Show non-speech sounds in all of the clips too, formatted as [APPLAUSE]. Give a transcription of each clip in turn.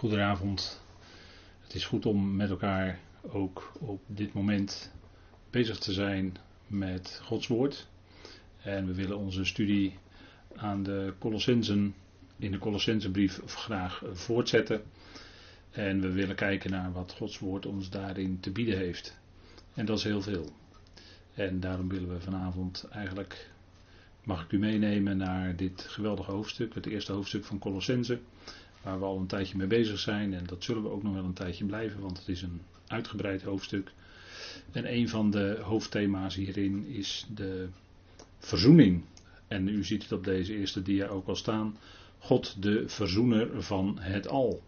Goedenavond. Het is goed om met elkaar ook op dit moment bezig te zijn met Gods Woord. En we willen onze studie aan de Colossensen, in de Colossensenbrief graag voortzetten. En we willen kijken naar wat Gods Woord ons daarin te bieden heeft. En dat is heel veel. En daarom willen we vanavond eigenlijk, mag ik u meenemen naar dit geweldige hoofdstuk, het eerste hoofdstuk van Colossense, waar we al een tijdje mee bezig zijn. En dat zullen we ook nog wel een tijdje blijven, want het is een uitgebreid hoofdstuk. En een van de hoofdthema's hierin is de verzoening. En u ziet het op deze eerste dia ook al staan. God de verzoener van het al.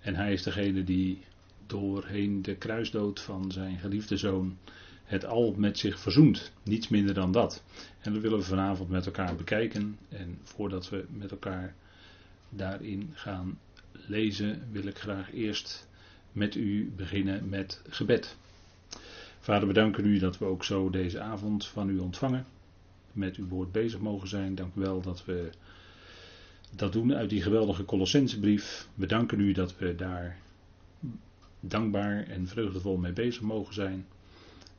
En hij is degene die doorheen de kruisdood van zijn geliefde zoon het al met zich verzoent. Niets minder dan dat. En dat willen we vanavond met elkaar bekijken. En voordat we met elkaar daarin gaan lezen, wil ik graag eerst met u beginnen met gebed. Vader, we danken u dat we ook zo deze avond van u ontvangen. Met uw woord bezig mogen zijn. Dank u wel dat we dat doen uit die geweldige Colossensebrief. We danken u dat we daar dankbaar en vreugdevol mee bezig mogen zijn.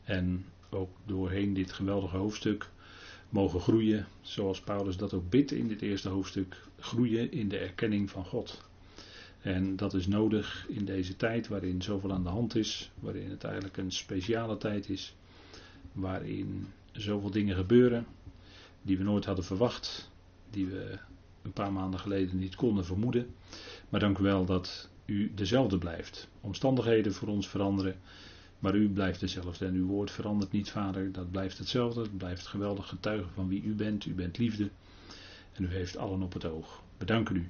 En ook doorheen dit geweldige hoofdstuk mogen groeien, zoals Paulus dat ook bidt in dit eerste hoofdstuk, groeien in de erkenning van God. En dat is nodig in deze tijd waarin zoveel aan de hand is, waarin het eigenlijk een speciale tijd is, waarin zoveel dingen gebeuren die we nooit hadden verwacht, die we een paar maanden geleden niet konden vermoeden. Maar dank u wel dat u dezelfde blijft. Omstandigheden voor ons veranderen, maar u blijft dezelfde en uw woord verandert niet, Vader. Dat blijft hetzelfde. Het blijft geweldig getuigen van wie u bent. U bent liefde en u heeft allen op het oog. Bedanken u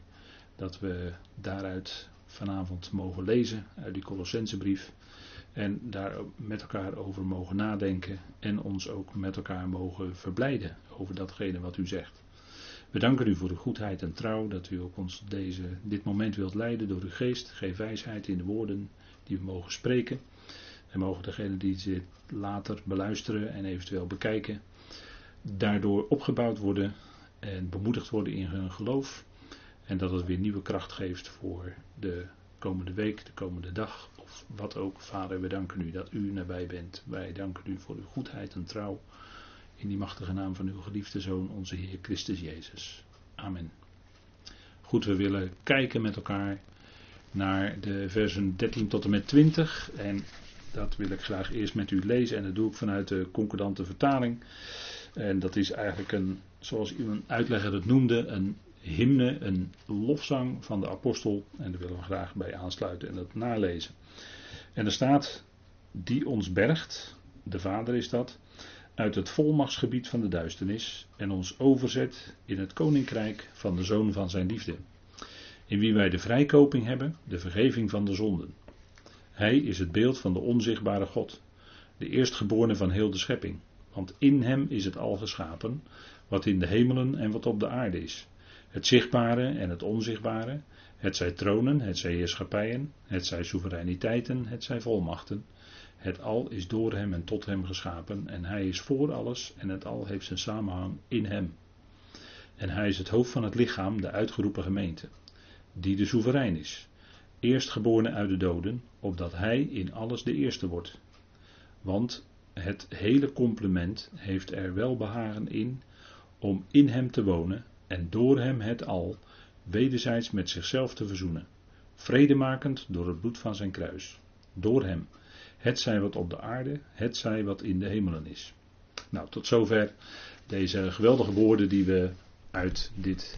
dat we daaruit vanavond mogen lezen uit die Colossensebrief. En daar met elkaar over mogen nadenken en ons ook met elkaar mogen verblijden over datgene wat u zegt. We danken u voor de goedheid en trouw dat u ook ons deze, dit moment wilt leiden door uw geest. Geef wijsheid in de woorden die we mogen spreken. En mogen degenen die dit later beluisteren en eventueel bekijken, daardoor opgebouwd worden en bemoedigd worden in hun geloof. En dat het weer nieuwe kracht geeft voor de komende week, de komende dag of wat ook. Vader, we danken u dat u nabij bent. Wij danken u voor uw goedheid en trouw. In die machtige naam van uw geliefde Zoon, onze Heer Christus Jezus. Amen. Goed, we willen kijken met elkaar naar de versen 13 tot en met 20. En dat wil ik graag eerst met u lezen en dat doe ik vanuit de concordante vertaling. En dat is eigenlijk een, zoals een uitlegger het noemde, een hymne, een lofzang van de apostel. En daar willen we graag bij aansluiten en dat nalezen. En er staat, die ons bergt, de Vader is dat, uit het volmachtsgebied van de duisternis en ons overzet in het koninkrijk van de Zoon van zijn liefde. In wie wij de vrijkoping hebben, de vergeving van de zonden. Hij is het beeld van de onzichtbare God, de eerstgeborene van heel de schepping. Want in hem is het al geschapen, wat in de hemelen en wat op de aarde is. Het zichtbare en het onzichtbare, het zij tronen, het zij heerschappijen, het zij soevereiniteiten, het zij volmachten. Het al is door hem en tot hem geschapen en hij is voor alles en het al heeft zijn samenhang in hem. En hij is het hoofd van het lichaam, de uitgeroepen gemeente, die de soeverein is eerstgeborene uit de doden, opdat hij in alles de eerste wordt. Want het hele complement heeft er wel behagen in om in hem te wonen en door hem het al wederzijds met zichzelf te verzoenen, vredemakend door het bloed van zijn kruis. Door hem, het zij wat op de aarde, het zij wat in de hemelen is. Nou, tot zover deze geweldige woorden die we uit, dit,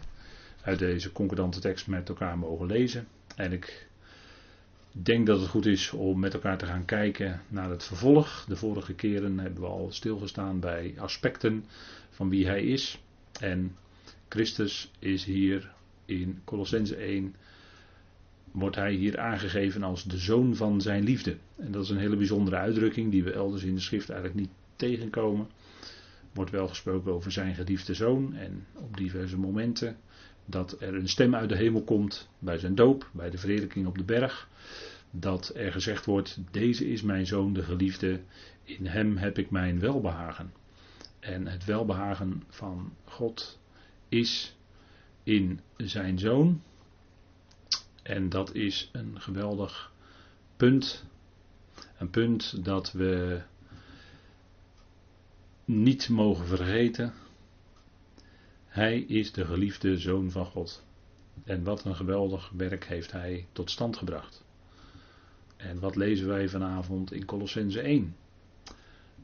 uit deze concordante tekst met elkaar mogen lezen. En ik ik denk dat het goed is om met elkaar te gaan kijken naar het vervolg. De vorige keren hebben we al stilgestaan bij aspecten van wie hij is. En Christus is hier in Colossense 1, wordt hij hier aangegeven als de zoon van zijn liefde. En dat is een hele bijzondere uitdrukking die we elders in de schrift eigenlijk niet tegenkomen. Wordt wel gesproken over zijn geliefde zoon en op diverse momenten dat er een stem uit de hemel komt bij zijn doop, bij de verheerlijking op de berg. Dat er gezegd wordt, deze is mijn zoon de geliefde, in hem heb ik mijn welbehagen. En het welbehagen van God is in zijn zoon. En dat is een geweldig punt. Een punt dat we niet mogen vergeten. Hij is de geliefde zoon van God. En wat een geweldig werk heeft hij tot stand gebracht. En wat lezen wij vanavond in Colossense 1?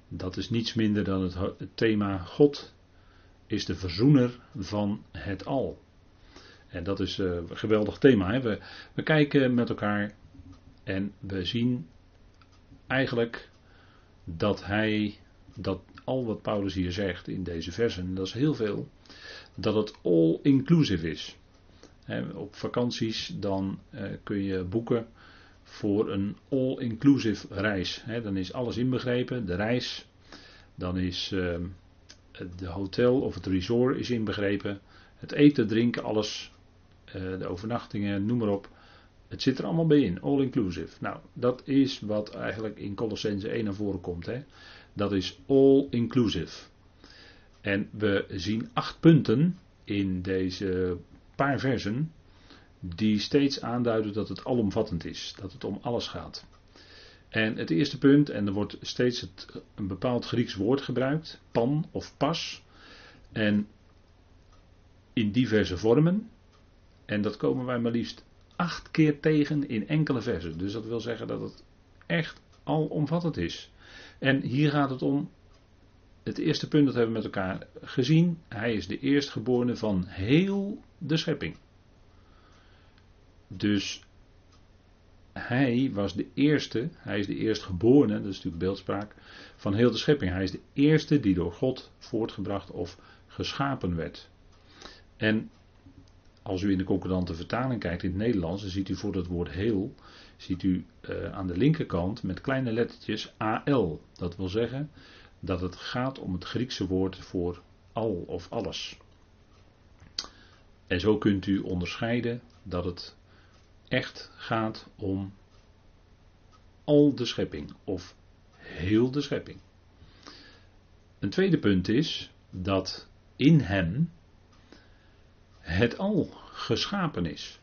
Dat is niets minder dan het, thema God is de verzoener van het al. En dat is een geweldig thema. Hè? We, we kijken met elkaar en we zien eigenlijk dat hij, dat al wat Paulus hier zegt in deze versen, dat is heel veel, dat het all inclusive is. op vakanties dan uh, kun je boeken voor een all-inclusive reis. dan is alles inbegrepen, de reis, dan is uh, de hotel of het resort is inbegrepen, het eten, drinken, alles, uh, de overnachtingen, noem maar op. Het zit er allemaal bij in, all inclusive. Nou, dat is wat eigenlijk in Colossense 1 naar voren komt. Dat is all inclusive. En we zien acht punten in deze paar versen die steeds aanduiden dat het alomvattend is, dat het om alles gaat. En het eerste punt, en er wordt steeds het, een bepaald Grieks woord gebruikt, pan of pas, en in diverse vormen. En dat komen wij maar liefst acht keer tegen in enkele versen. Dus dat wil zeggen dat het echt alomvattend is. En hier gaat het om. Het eerste punt dat hebben we met elkaar gezien. Hij is de eerstgeborene van heel de schepping. Dus hij was de eerste, hij is de eerstgeborene, dat is natuurlijk beeldspraak, van heel de schepping. Hij is de eerste die door God voortgebracht of geschapen werd. En als u in de concordante vertaling kijkt in het Nederlands, dan ziet u voor het woord heel, ziet u uh, aan de linkerkant met kleine lettertjes AL. Dat wil zeggen dat het gaat om het Griekse woord voor al of alles. En zo kunt u onderscheiden dat het echt gaat om al de schepping of heel de schepping. Een tweede punt is dat in hem het al geschapen is.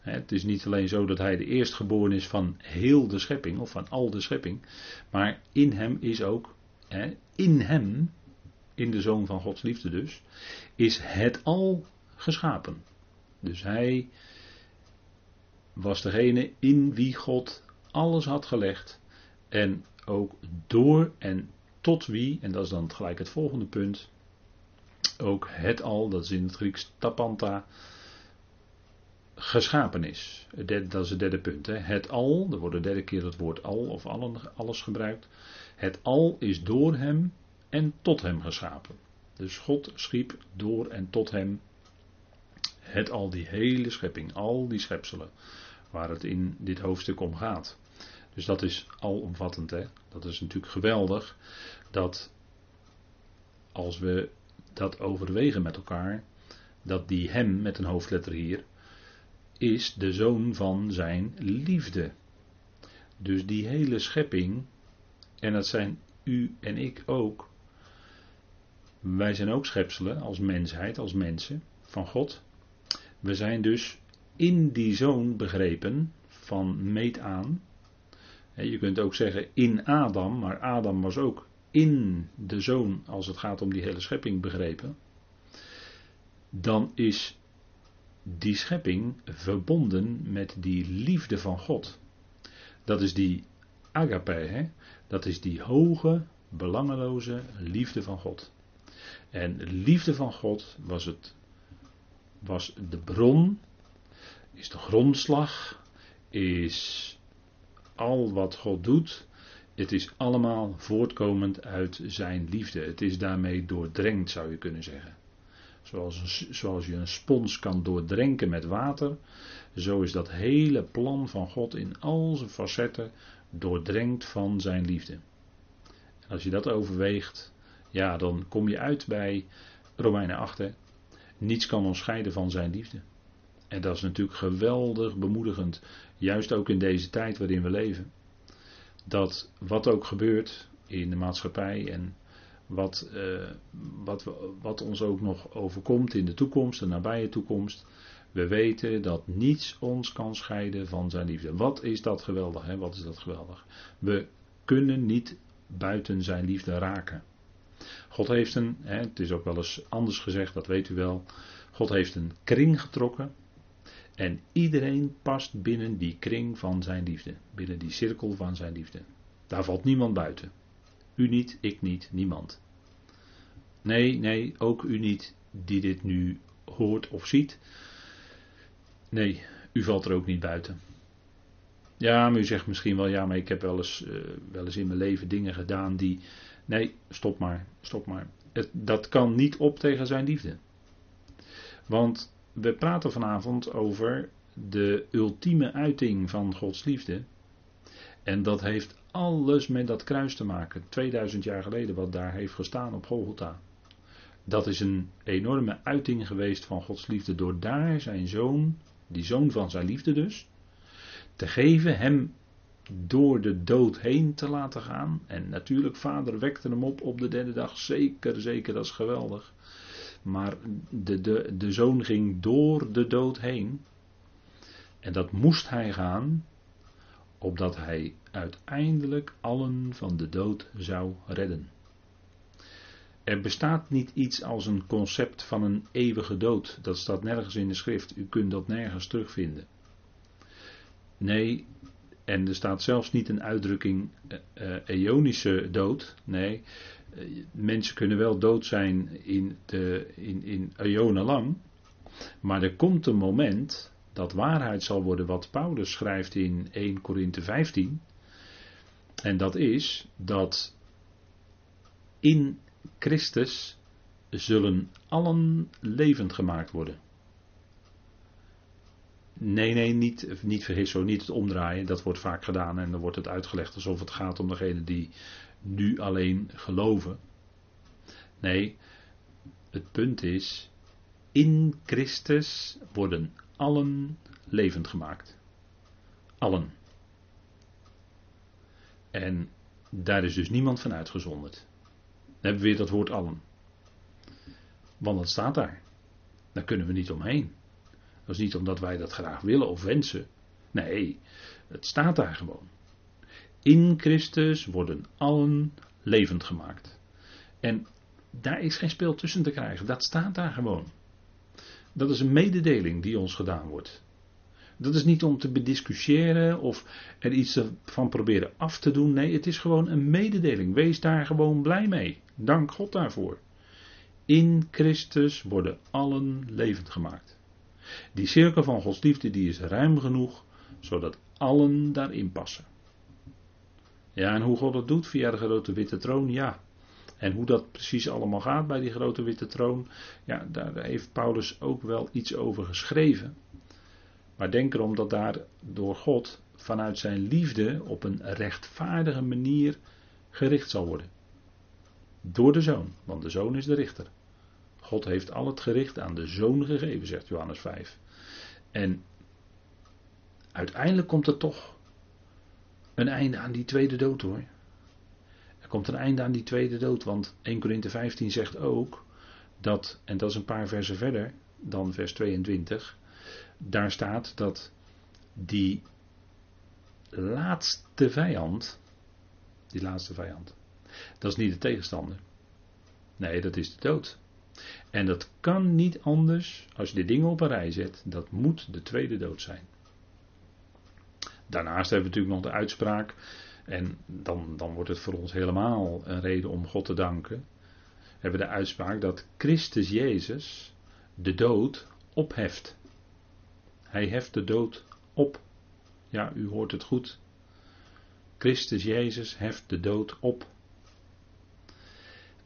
Het is niet alleen zo dat hij de eerstgeboren is van heel de schepping of van al de schepping, maar in hem is ook, in hem, in de zoon van Gods liefde dus, is het al geschapen. Dus hij was degene in wie God alles had gelegd en ook door en tot wie, en dat is dan gelijk het volgende punt, ook het al, dat is in het Grieks tapanta, geschapen is. Dat is het derde punt. Hè. Het al, er wordt de derde keer het woord al of alles gebruikt. Het al is door hem en tot hem geschapen. Dus God schiep door en tot hem het al, die hele schepping, al die schepselen, waar het in dit hoofdstuk om gaat. Dus dat is alomvattend. Hè? Dat is natuurlijk geweldig dat als we dat overwegen met elkaar, dat die hem met een hoofdletter hier is de zoon van zijn liefde. Dus die hele schepping, en dat zijn u en ik ook, wij zijn ook schepselen als mensheid, als mensen van God. We zijn dus in die zoon begrepen van meet aan. Je kunt ook zeggen in Adam, maar Adam was ook in de zoon als het gaat om die hele schepping begrepen. Dan is die schepping verbonden met die liefde van God. Dat is die agape, hè? Dat is die hoge, belangeloze liefde van God. En liefde van God was, het, was de bron, is de grondslag, is al wat God doet. Het is allemaal voortkomend uit zijn liefde. Het is daarmee doordrenkt, zou je kunnen zeggen. Zoals, zoals je een spons kan doordrenken met water, zo is dat hele plan van God in al zijn facetten doordrenkt van zijn liefde. En als je dat overweegt, ja, dan kom je uit bij Romeinen 8. Niets kan ons scheiden van zijn liefde. En dat is natuurlijk geweldig bemoedigend, juist ook in deze tijd waarin we leven. Dat wat ook gebeurt in de maatschappij en wat, uh, wat, wat ons ook nog overkomt in de toekomst, de nabije toekomst. We weten dat niets ons kan scheiden van zijn liefde. Wat is dat geweldig, hè? Wat is dat geweldig? We kunnen niet buiten zijn liefde raken. God heeft een, hè, het is ook wel eens anders gezegd, dat weet u wel. God heeft een kring getrokken. En iedereen past binnen die kring van zijn liefde. Binnen die cirkel van zijn liefde. Daar valt niemand buiten. U niet, ik niet, niemand. Nee, nee, ook u niet die dit nu hoort of ziet. Nee, u valt er ook niet buiten. Ja, maar u zegt misschien wel, ja, maar ik heb wel eens, uh, wel eens in mijn leven dingen gedaan die. Nee, stop maar, stop maar. Het, dat kan niet op tegen zijn liefde. Want we praten vanavond over de ultieme uiting van Gods liefde. En dat heeft alles met dat kruis te maken. 2000 jaar geleden wat daar heeft gestaan op Golgotha. Dat is een enorme uiting geweest van Gods liefde door daar zijn zoon, die zoon van zijn liefde dus, te geven, hem door de dood heen te laten gaan. En natuurlijk, vader wekte hem op op de derde dag. Zeker, zeker, dat is geweldig. Maar de, de, de zoon ging door de dood heen. En dat moest hij gaan, opdat hij uiteindelijk allen van de dood zou redden. Er bestaat niet iets als een concept van een eeuwige dood. Dat staat nergens in de schrift. U kunt dat nergens terugvinden. Nee, en er staat zelfs niet een uitdrukking uh, eonische dood. Nee, uh, mensen kunnen wel dood zijn in, de, in, in eonen lang. Maar er komt een moment dat waarheid zal worden wat Paulus schrijft in 1 Korinthe 15. En dat is dat in Christus zullen allen levend gemaakt worden. Nee, nee, niet, niet vergis zo, niet het omdraaien. Dat wordt vaak gedaan en dan wordt het uitgelegd alsof het gaat om degene die nu alleen geloven. Nee, het punt is, in Christus worden allen levend gemaakt. Allen. En daar is dus niemand van uitgezonderd. Hebben we weer dat woord allen. Want dat staat daar. Daar kunnen we niet omheen. Dat is niet omdat wij dat graag willen of wensen. Nee, het staat daar gewoon. In Christus worden allen levend gemaakt. En daar is geen speel tussen te krijgen. Dat staat daar gewoon. Dat is een mededeling die ons gedaan wordt. Dat is niet om te bediscussiëren of er iets van proberen af te doen. Nee, het is gewoon een mededeling. Wees daar gewoon blij mee. Dank God daarvoor. In Christus worden allen levend gemaakt. Die cirkel van Gods liefde die is ruim genoeg, zodat allen daarin passen. Ja, en hoe God dat doet via de grote witte troon, ja. En hoe dat precies allemaal gaat bij die grote witte troon, ja, daar heeft Paulus ook wel iets over geschreven. Maar denk erom dat daar door God vanuit zijn liefde op een rechtvaardige manier gericht zal worden. Door de zoon, want de zoon is de richter. God heeft al het gericht aan de zoon gegeven, zegt Johannes 5. En uiteindelijk komt er toch een einde aan die tweede dood hoor. Er komt een einde aan die tweede dood, want 1 Korinthe 15 zegt ook dat, en dat is een paar versen verder dan vers 22, daar staat dat die laatste vijand, die laatste vijand, dat is niet de tegenstander. Nee, dat is de dood. En dat kan niet anders als je de dingen op een rij zet. Dat moet de tweede dood zijn. Daarnaast hebben we natuurlijk nog de uitspraak. En dan, dan wordt het voor ons helemaal een reden om God te danken. We hebben de uitspraak dat Christus Jezus de dood opheft. Hij heft de dood op. Ja, u hoort het goed. Christus Jezus heft de dood op.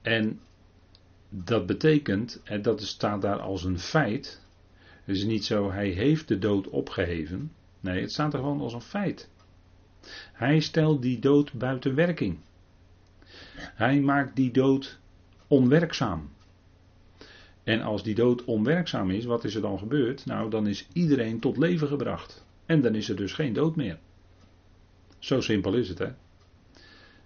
En dat betekent, en dat staat daar als een feit. Het is niet zo, hij heeft de dood opgeheven. Nee, het staat er gewoon als een feit. Hij stelt die dood buiten werking. Hij maakt die dood onwerkzaam. En als die dood onwerkzaam is, wat is er dan gebeurd? Nou, dan is iedereen tot leven gebracht. En dan is er dus geen dood meer. Zo simpel is het, hè?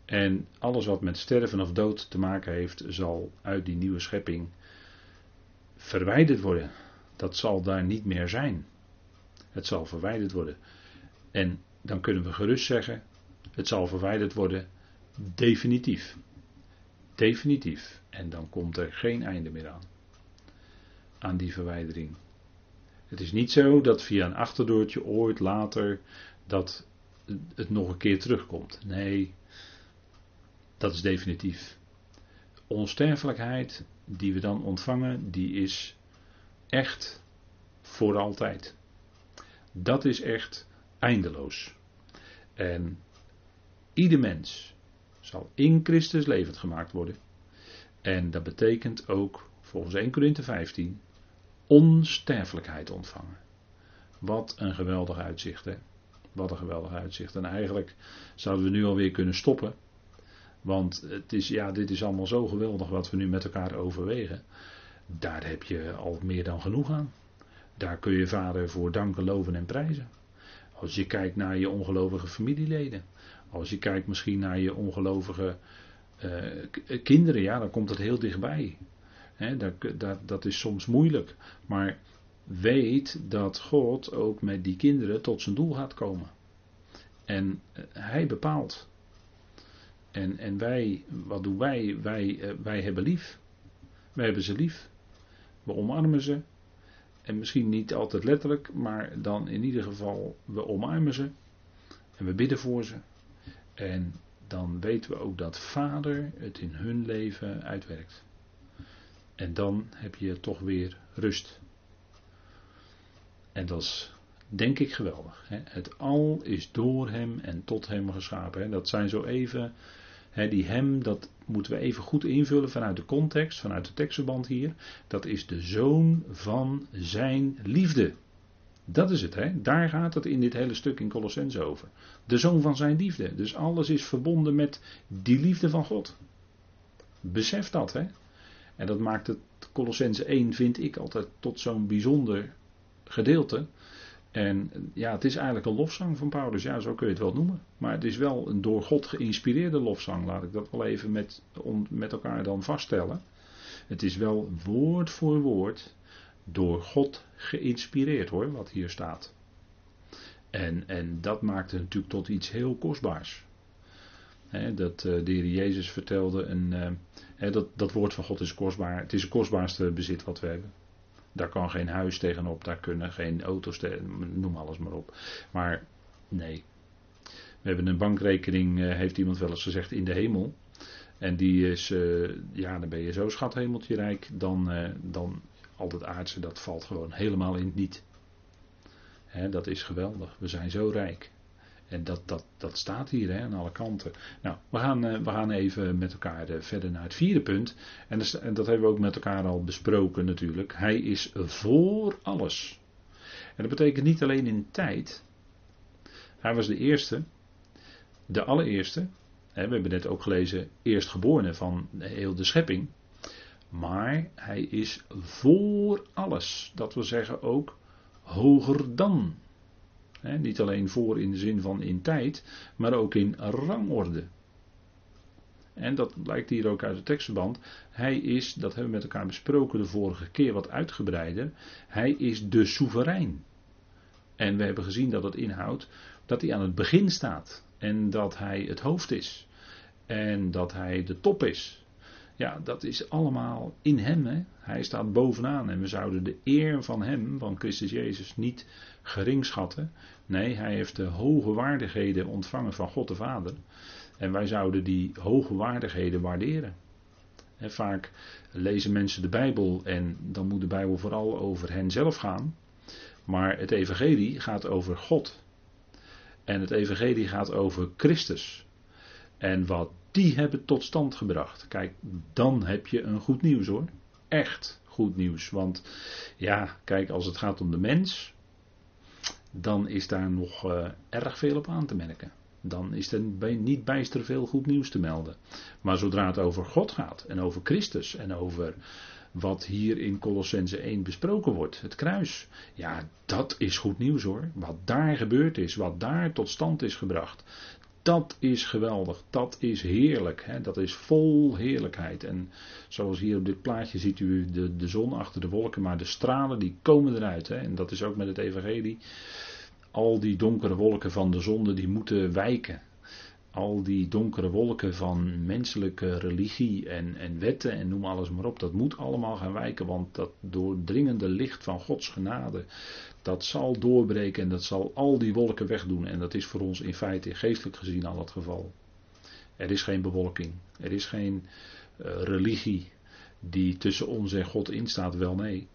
En alles wat met sterven of dood te maken heeft, zal uit die nieuwe schepping verwijderd worden. dat zal daar niet meer zijn. Het zal verwijderd worden. En dan kunnen we gerust zeggen, het zal verwijderd worden definitief. Definitief. En dan komt er geen einde meer aan. Aan die verwijdering. Het is niet zo dat via een achterdeurtje ooit later dat het nog een keer terugkomt. Nee, dat is definitief. Onsterfelijkheid die we dan ontvangen, die is echt voor altijd. Dat is echt eindeloos. En ieder mens zal in Christus levend gemaakt worden. En dat betekent ook, volgens 1 Corinthië 15, onsterfelijkheid ontvangen. Wat een geweldig uitzicht, hè? Wat een geweldig uitzicht. En eigenlijk zouden we nu alweer kunnen stoppen. Want het is, ja, dit is allemaal zo geweldig wat we nu met elkaar overwegen. Daar heb je al meer dan genoeg aan. Daar kun je vader voor danken, loven en prijzen. Als je kijkt naar je ongelovige familieleden. Als je kijkt misschien naar je ongelovige uh, kinderen, ja, dan komt het heel dichtbij. dat, dat, is soms moeilijk. Maar weet dat God ook met die kinderen tot zijn doel gaat komen. En uh, hij bepaalt. En, en wij, wat doen wij? Wij, uh, wij hebben lief. Wij hebben ze lief. We omarmen ze. En misschien niet altijd letterlijk, maar dan in ieder geval, we omarmen ze. En we bidden voor ze. En dan weten we ook dat Vader het in hun leven uitwerkt. En dan heb je toch weer rust. En dat is denk ik geweldig. Hè? Het al is door hem en tot hem geschapen. Hè? Dat zijn zo even, die hem, dat moeten we even goed invullen vanuit de context, vanuit de tekstverband hier. Dat is de zoon van zijn liefde. Dat is het, hè? daar gaat het in dit hele stuk in Colossense over. De zoon van zijn liefde. Dus alles is verbonden met die liefde van God. Besef dat, hè? En dat maakt het Colossense 1, vind ik altijd, tot zo'n bijzonder gedeelte. En ja, het is eigenlijk een lofzang van Paulus, ja, zo kun je het wel noemen. Maar het is wel een door God geïnspireerde lofzang, laat ik dat wel even met, met elkaar dan vaststellen. Het is wel woord voor woord door God geïnspireerd hoor, wat hier staat. En, en dat maakt het natuurlijk tot iets heel kostbaars. dat uh, de Heer Jezus vertelde, een, uh, dat, dat woord van God is kostbaar. Het is het kostbaarste bezit wat we hebben. Daar kan geen huis tegenop, daar kunnen geen auto's, tegen, noem alles maar op. Maar nee. We hebben een bankrekening, uh, heeft iemand wel eens gezegd, in de hemel. En die is, ja, dan ben je zo schathemeltje rijk, dan, dan al dat aardse, dat valt gewoon helemaal in het niet. dat is geweldig. We zijn zo rijk. En dat, dat, dat staat hier aan alle kanten. Nou, we gaan, uh, we gaan even met elkaar uh, verder naar het vierde punt. En dat, en dat, hebben we ook met elkaar al besproken natuurlijk. Hij is voor alles. En dat betekent niet alleen in tijd. Hij was de eerste. De allereerste. we hebben net ook gelezen. Eerstgeborene van heel de schepping. Maar hij is voor alles. Dat wil zeggen ook hoger dan. Niet alleen voor in de zin van in tijd, maar ook in rangorde. En dat blijkt hier ook uit de tekstverband. Hij is, dat hebben we met elkaar besproken de vorige keer wat uitgebreider. Hij is de soeverein. En we hebben gezien dat het inhoudt dat hij aan het begin staat. En dat hij het hoofd is. En dat hij de top is. Ja, dat is allemaal in hem. Hè? Hij staat bovenaan en we zouden de eer van hem, van Christus Jezus, niet gering schatten. Nee, hij heeft de hoge waardigheden ontvangen van God de Vader. En wij zouden die hoge waardigheden waarderen. vaak lezen mensen de Bijbel en dan moet de Bijbel vooral over hen zelf gaan. Maar het Evangelie gaat over God. En het Evangelie gaat over Christus. En wat die hebben tot stand gebracht. Kijk, dan heb je een goed nieuws hoor. Echt goed nieuws. Want ja, kijk, als het gaat om de mens, dan is daar nog uh, erg veel op aan te merken. Dan is er niet bijster veel goed nieuws te melden. Maar zodra het over God gaat en over Christus en over wat hier in Colossense 1 besproken wordt, het kruis. Ja, dat is goed nieuws hoor. Wat daar gebeurd is, wat daar tot stand is gebracht dat is geweldig, dat is heerlijk, hè? dat is vol heerlijkheid. En zoals hier op dit plaatje ziet u de, de zon achter de wolken, maar de stralen die komen eruit. Hè? En dat is ook met het evangelie. Al die donkere wolken van de zonde die moeten wijken al die donkere wolken van menselijke religie en, en wetten en noem alles maar op, dat moet allemaal gaan wijken, want dat doordringende licht van Gods genade, dat zal doorbreken en dat zal al die wolken wegdoen. En dat is voor ons in feite geestelijk gezien al het geval. Er is geen bewolking, er is geen uh, religie die tussen ons en God instaat, wel nee.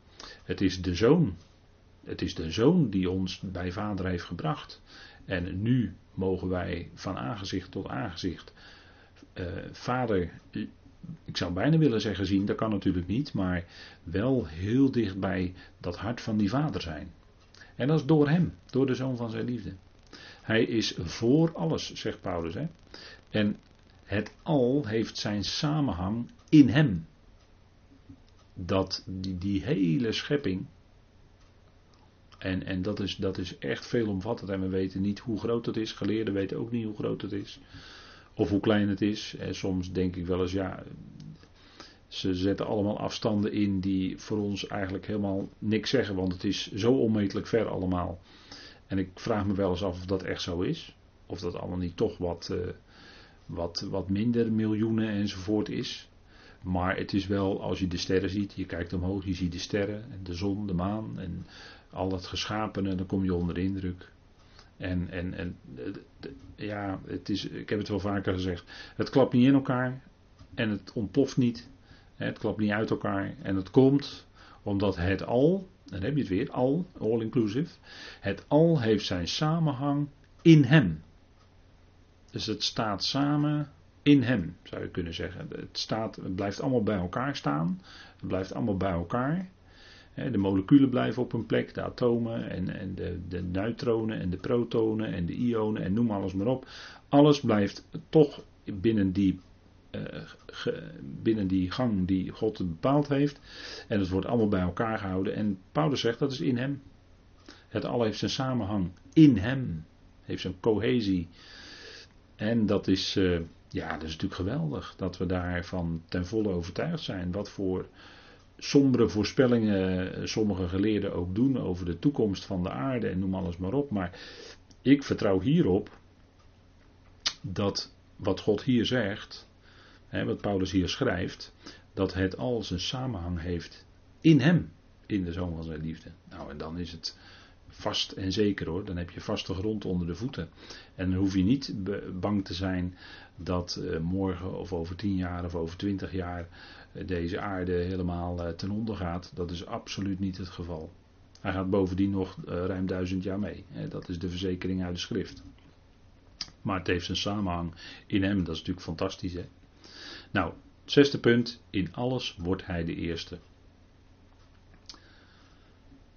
Het is de zoon. Het is de zoon die ons bij vader heeft gebracht. En nu mogen wij van aangezicht tot aangezicht uh, vader, ik zou bijna willen zeggen zien, dat kan natuurlijk niet, maar wel heel dicht bij dat hart van die vader zijn. En dat is door hem, door de zoon van zijn liefde. Hij is voor alles, zegt Paulus. Hè? En het al heeft zijn samenhang in hem. Dat die, die hele schepping, en, en dat, is, dat is echt veelomvattend. En we weten niet hoe groot het is. Geleerden weten ook niet hoe groot het is. Of hoe klein het is. En soms denk ik wel eens, ja. Ze zetten allemaal afstanden in die voor ons eigenlijk helemaal niks zeggen. Want het is zo onmetelijk ver allemaal. En ik vraag me wel eens af of dat echt zo is. Of dat allemaal niet toch wat, uh, wat, wat minder miljoenen enzovoort is. Maar het is wel, als je de sterren ziet, je kijkt omhoog, je ziet de sterren en de zon, de maan en al dat geschapene, dan kom je onder de indruk. En, en, en ja, het is, ik heb het wel vaker gezegd, het klapt niet in elkaar en het ontploft niet. Het klapt niet uit elkaar en het komt omdat het al, dan heb je het weer, al, all inclusive, het al heeft zijn samenhang in hem. Dus het staat samen in hem, zou je kunnen zeggen. Het, staat, het blijft allemaal bij elkaar staan. Het blijft allemaal bij elkaar. De moleculen blijven op hun plek, de atomen en, en de, de neutronen en de protonen en de ionen en noem alles maar op. Alles blijft toch binnen die, uh, binnen die gang die God bepaald heeft. En het wordt allemaal bij elkaar gehouden. En Paulus zegt dat is in hem. Het al heeft zijn samenhang in hem. Heeft zijn cohesie. En dat is, uh, ja, dat is natuurlijk geweldig dat we daarvan ten volle overtuigd zijn. Wat voor sombere voorspellingen sommige geleerden ook doen over de toekomst van de aarde en noem alles maar op. Maar ik vertrouw hierop dat wat God hier zegt, hè, wat Paulus hier schrijft, dat het al zijn samenhang heeft in hem, in de zoon van zijn liefde. Nou, en dan is het vast en zeker hoor, dan heb je vaste grond onder de voeten. En dan hoef je niet bang te zijn dat uh, morgen of over tien jaar of over twintig jaar deze aarde helemaal eh, ten onder gaat. Dat is absoluut niet het geval. Hij gaat bovendien nog eh, ruim duizend jaar mee. Dat is de verzekering uit de schrift. Maar het heeft een samenhang in hem. Dat is natuurlijk fantastisch. Hè? Nou, zesde punt. In alles wordt hij de eerste.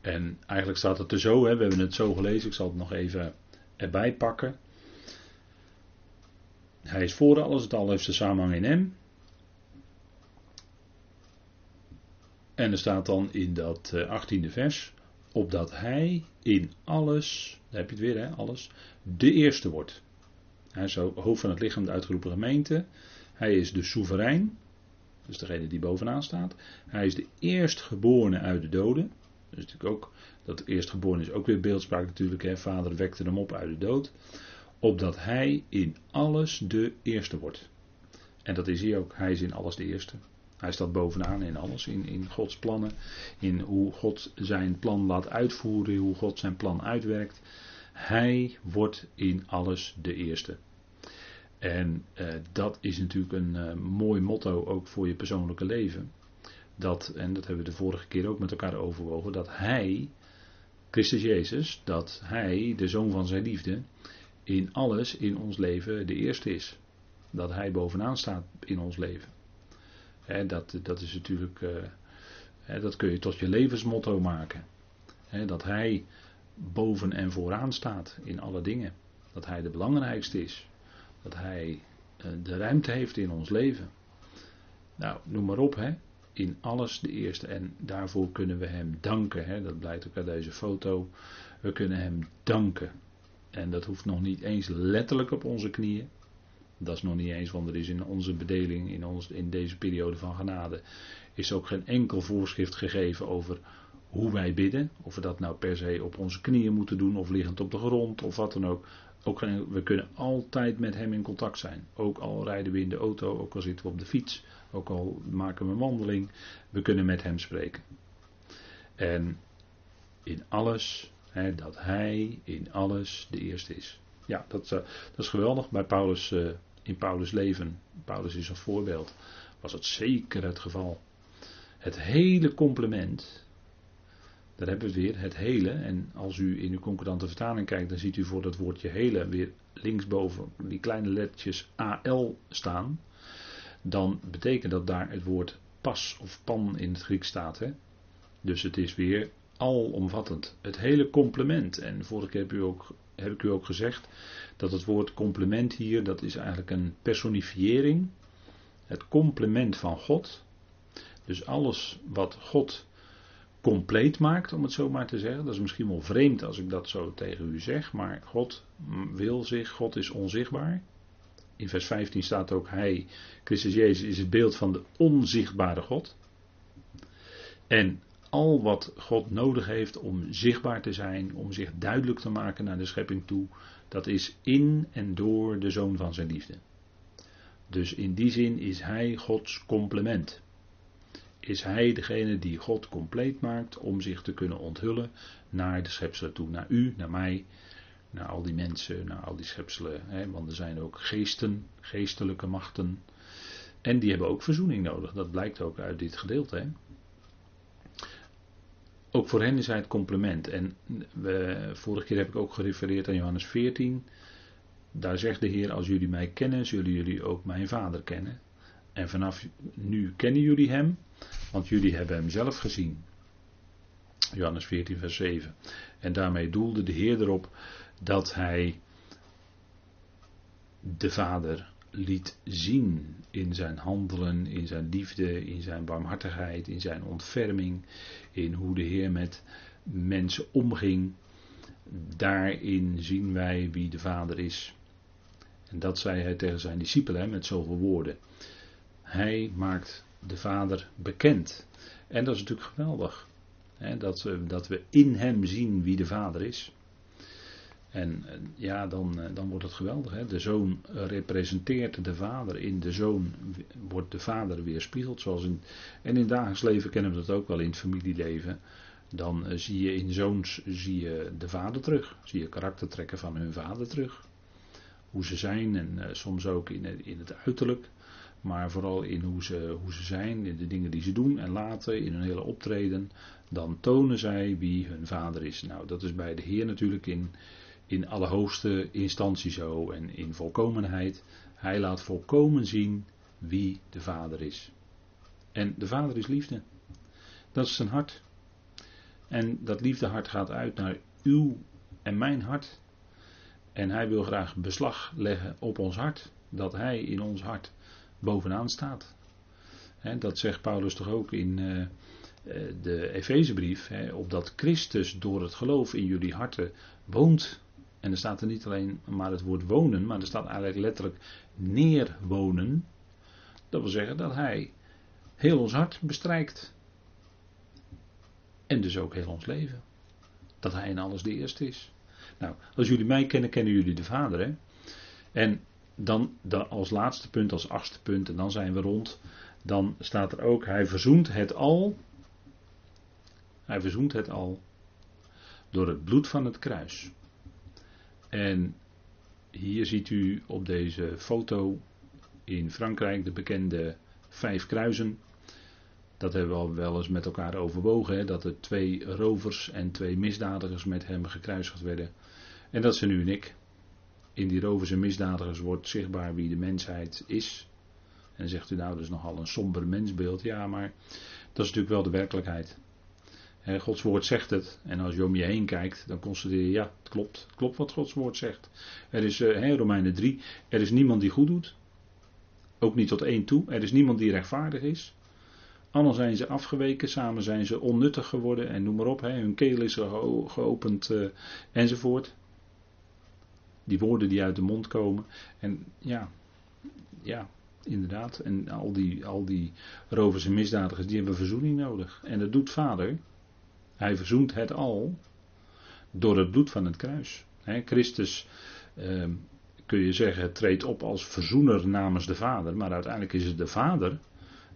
En eigenlijk staat het er zo. Hè? We hebben het zo gelezen. Ik zal het nog even erbij pakken. Hij is voor alles. Het al heeft een samenhang in hem. En er staat dan in dat 18e eh, vers, opdat hij in alles, daar heb je het weer, hè, alles, de eerste wordt. Hij is hoofd van het lichaam, de uitgeroepen gemeente. Hij is de soeverein, dus degene die bovenaan staat. Hij is de eerstgeborene uit de doden. Dus natuurlijk ook, dat eerstgeborene is ook weer beeldspraak natuurlijk. Hè. Vader wekte hem op uit de dood. Opdat hij in alles de eerste wordt. En dat is hij ook. Hij is in alles de eerste. Hij staat bovenaan in alles, in, in Gods plannen, in hoe God zijn plan laat uitvoeren, hoe God zijn plan uitwerkt. Hij wordt in alles de eerste. En eh, dat is natuurlijk een eh, mooi motto ook voor je persoonlijke leven. Dat, en dat hebben we de vorige keer ook met elkaar overwogen, dat Hij, Christus Jezus, dat Hij, de Zoon van zijn liefde, in alles in ons leven de eerste is. Dat Hij bovenaan staat in ons leven dat, dat is natuurlijk, uh, dat kun je tot je levensmotto maken. dat hij boven en vooraan staat in alle dingen. Dat hij de belangrijkste is. Dat hij uh, de ruimte heeft in ons leven. Nou, noem maar op, hè. In alles de eerste. En daarvoor kunnen we hem danken. Dat blijkt ook uit deze foto. We kunnen hem danken. En dat hoeft nog niet eens letterlijk op onze knieën. Dat is nog niet eens, want er is in onze bedeling, in, ons, in deze periode van genade, is ook geen enkel voorschrift gegeven over hoe wij bidden. Of we dat nou per se op onze knieën moeten doen, of liggend op de grond, of wat dan ook. ook we kunnen altijd met hem in contact zijn. Ook al rijden we in de auto, ook al zitten we op de fiets, ook al maken we een wandeling. We kunnen met hem spreken. En in alles, dat hij in alles de eerste is. Ja, dat, uh, dat is geweldig bij Paulus, uh, in Paulus' leven. Paulus is een voorbeeld. Was het zeker het geval. Het hele complement, daar hebben we weer, het hele. En als u in uw concordante vertaling kijkt, dan ziet u voor dat woordje hele weer linksboven die kleine lettertjes AL staan. Dan betekent dat daar het woord pas of pan in het Grieks staat. Hè? Dus het is weer alomvattend. Het hele complement. En vorige keer heb, u ook, heb ik u ook gezegd dat het woord complement hier, dat is eigenlijk een personifiëring. Het complement van God. Dus alles wat God compleet maakt, om het zo maar te zeggen. Dat is misschien wel vreemd als ik dat zo tegen u zeg, maar God wil zich, God is onzichtbaar. In vers 15 staat ook Hij, Christus Jezus, is het beeld van de onzichtbare God. En al wat God nodig heeft om zichtbaar te zijn, om zich duidelijk te maken naar de schepping toe, dat is in en door de zoon van zijn liefde. Dus in die zin is Hij Gods complement. Is Hij degene die God compleet maakt om zich te kunnen onthullen naar de schepselen toe, naar u, naar mij, naar al die mensen, naar al die schepselen. Hè, want er zijn ook geesten, geestelijke machten. En die hebben ook verzoening nodig. Dat blijkt ook uit dit gedeelte. Hè. Ook voor hen is hij het complement. En we, vorige keer heb ik ook gerefereerd aan Johannes 14. Daar zegt de Heer: Als jullie mij kennen, zullen jullie ook mijn Vader kennen. En vanaf nu kennen jullie hem, want jullie hebben hem zelf gezien. Johannes 14, vers 7. En daarmee doelde de Heer erop dat hij de Vader liet zien in zijn handelen, in zijn liefde, in zijn barmhartigheid, in zijn ontferming, in hoe de Heer met mensen omging. Daarin zien wij wie de Vader is. En dat zei hij tegen zijn discipelen met zoveel woorden. Hij maakt de Vader bekend. En dat is natuurlijk geweldig. Hè, dat, dat we in hem zien wie de Vader is. En eh, ja, dan, eh, dan wordt het geweldig. Hè? De zoon representeert de vader. In de zoon wordt de vader weerspiegeld. Zoals in, en in het dagelijks leven kennen we dat ook wel in het familieleven. Dan uh, zie je in zoons zie je de vader terug. Zie je karaktertrekken van hun vader terug. Hoe ze zijn en soms ook in in het uiterlijk. Maar vooral in hoe ze, hoe ze zijn, in de dingen die ze doen en laten, in hun hele optreden. Dan tonen zij wie hun vader is. Nou, dat is bij de Heer natuurlijk in, in allerhoogste instantie zo en in volkomenheid. Hij laat volkomen zien wie de Vader is. En de Vader is liefde. Dat is zijn hart. En dat liefdehart gaat uit naar uw en mijn hart. En hij wil graag beslag leggen op ons hart. Dat hij in ons hart bovenaan staat. dat zegt Paulus toch ook in uh, de Efezebrief. opdat Christus door het geloof in jullie harten woont. En er staat er niet alleen maar het woord wonen, maar er staat eigenlijk letterlijk neerwonen. Dat wil zeggen dat hij heel ons hart bestrijkt. En dus ook heel ons leven. Dat hij in alles de eerste is. Nou, als jullie mij kennen, kennen jullie de Vader. Hè? En dan, dan als laatste punt, als achtste punt, en dan zijn we rond. Dan staat er ook, hij verzoent het al. Hij verzoent het al. Door het bloed van het kruis. En hier ziet u op deze foto in Frankrijk de bekende vijf kruisen. Dat hebben we al wel eens met elkaar overwogen, hè, dat er twee rovers en twee misdadigers met hem gekruisigd werden. En dat zijn u en ik. In die rovers en misdadigers wordt zichtbaar wie de mensheid is. En zegt u nou, dat is nogal een somber mensbeeld. Ja, maar dat is natuurlijk wel de werkelijkheid. Gods woord zegt het. En als je om je heen kijkt, dan constateer je, ja, het klopt. Het klopt wat Gods woord zegt. Er is, uh, Romeinen 3, er is niemand die goed doet. Ook niet tot één toe. Er is niemand die rechtvaardig is. Allen zijn ze afgeweken, samen zijn ze onnuttig geworden en noem maar op. Hè, hun keel is geopend uh, enzovoort. Die woorden die uit de mond komen. En ja, ja, inderdaad. En al die, al die rovers en misdadigers, die hebben verzoening nodig. En dat doet vader. Hij verzoent het al door het bloed van het kruis. Christus, ehm, kun je zeggen, treedt op als verzoener namens de vader. Maar uiteindelijk is het de vader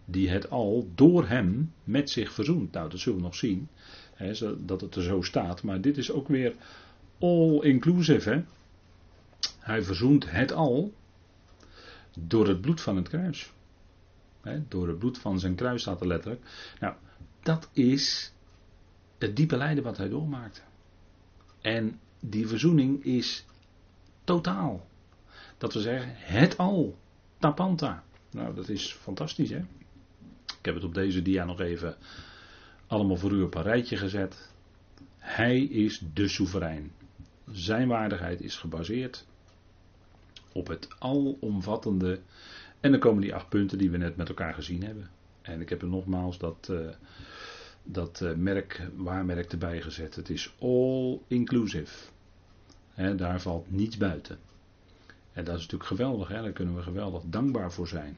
die het al door hem met zich verzoent. Nou, dat zullen we nog zien. dat het er zo staat. Maar dit is ook weer all inclusive. Hè? Hij verzoent het al door het bloed van het kruis. door het bloed van zijn kruis staat er letterlijk. Nou, dat is het diepe lijden wat hij doormaakte. En die verzoening is totaal. Dat we zeggen, het al. Tapanta. Nou, dat is fantastisch, hè? Ik heb het op deze dia nog even allemaal voor u op een rijtje gezet. Hij is de soeverein. Zijn waardigheid is gebaseerd op het alomvattende. En dan komen die acht punten die we net met elkaar gezien hebben. En ik heb er nogmaals dat, uh, dat uh, merk, waarmerk erbij gezet. Het is all inclusive. daar valt niets buiten. En dat is natuurlijk geweldig, daar kunnen we geweldig dankbaar voor zijn.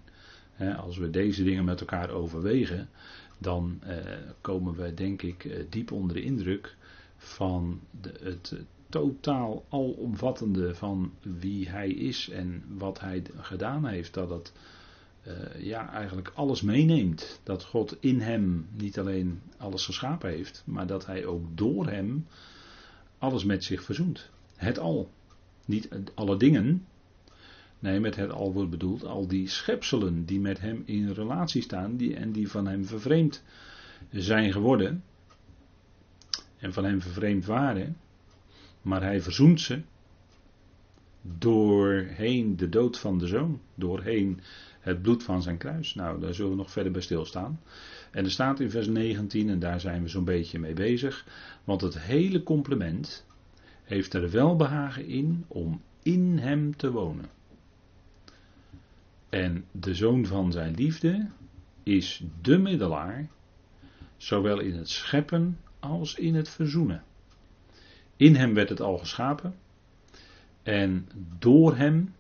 als we deze dingen met elkaar overwegen, dan uh, komen we denk ik diep onder de indruk van de, het totaal alomvattende van wie hij is en wat hij gedaan heeft. Dat het uh, ja, eigenlijk alles meeneemt. Dat God in hem niet alleen alles geschapen heeft, maar dat hij ook door hem alles met zich verzoent. Het al. Niet alle dingen. Nee, met het al wordt bedoeld al die schepselen die met hem in relatie staan die, en die van hem vervreemd zijn geworden. En van hem vervreemd waren. Maar hij verzoent ze doorheen de dood van de zoon, doorheen het bloed van zijn kruis. Nou, daar zullen we nog verder bij stilstaan. En er staat in vers 19, en daar zijn we zo'n beetje mee bezig, want het hele complement heeft er welbehagen in om in hem te wonen. En de zoon van zijn liefde is de middelaar, zowel in het scheppen als in het verzoenen. In hem werd het al geschapen. En door hem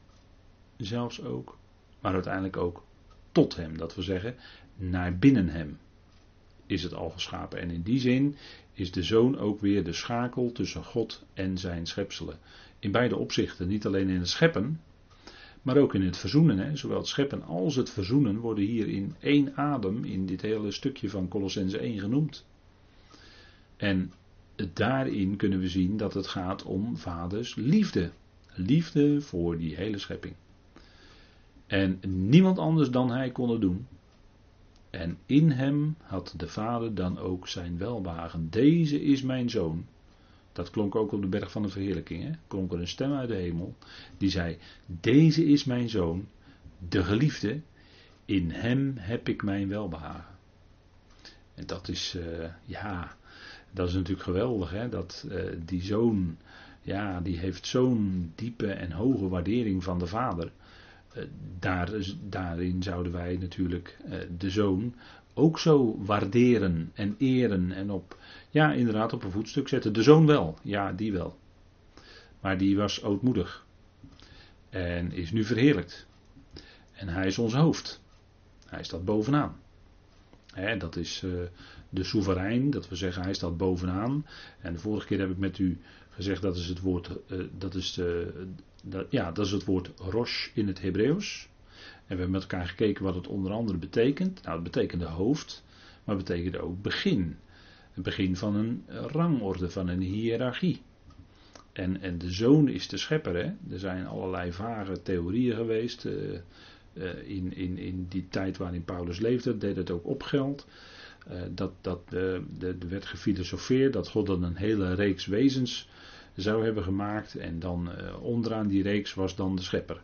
zelfs ook. Maar uiteindelijk ook tot hem. Dat we zeggen, naar binnen hem is het al geschapen. En in die zin is de zoon ook weer de schakel tussen God en zijn schepselen. In beide opzichten. Niet alleen in het scheppen. Maar ook in het verzoenen. Hè. Zowel het scheppen als het verzoenen worden hier in één adem. In dit hele stukje van Colossense 1 genoemd. En daarin kunnen we zien dat het gaat om vaders liefde. Liefde voor die hele schepping. En niemand anders dan hij kon het doen. En in hem had de vader dan ook zijn welbehagen. Deze is mijn zoon. Dat klonk ook op de berg van de verheerlijking. Hè? Klonk er een stem uit de hemel. Die zei: Deze is mijn zoon, de geliefde. In hem heb ik mijn welbehagen. En dat is, uh, ja, dat is natuurlijk geweldig, hè? dat uh, die zoon, ja, die heeft zo'n diepe en hoge waardering van de vader. Uh, daar, daarin zouden wij natuurlijk uh, de zoon ook zo waarderen en eren en op, ja, inderdaad op een voetstuk zetten. De zoon wel, ja, die wel. Maar die was ootmoedig en is nu verheerlijkt. En hij is ons hoofd. Hij staat bovenaan. Dat is de soeverein, dat we zeggen hij staat bovenaan. En de vorige keer heb ik met u gezegd dat is het woord, uh, dat is de, dat, ja, dat is het woord rosh in het Hebreeuws. En we hebben met elkaar gekeken wat het onder andere betekent. Nou, het betekende hoofd, maar het betekende ook begin. Het begin van een rangorde, van een hiërarchie. En, en de zoon is de schepper. Hè? Er zijn allerlei vage theorieën geweest. Uh, in, in, in die tijd waarin Paulus leefde, deed het ook op geld. Uh, dat, dat werd gefilosofeerd dat God dan een hele reeks wezens zou hebben gemaakt. En dan uh, onderaan die reeks was dan de schepper.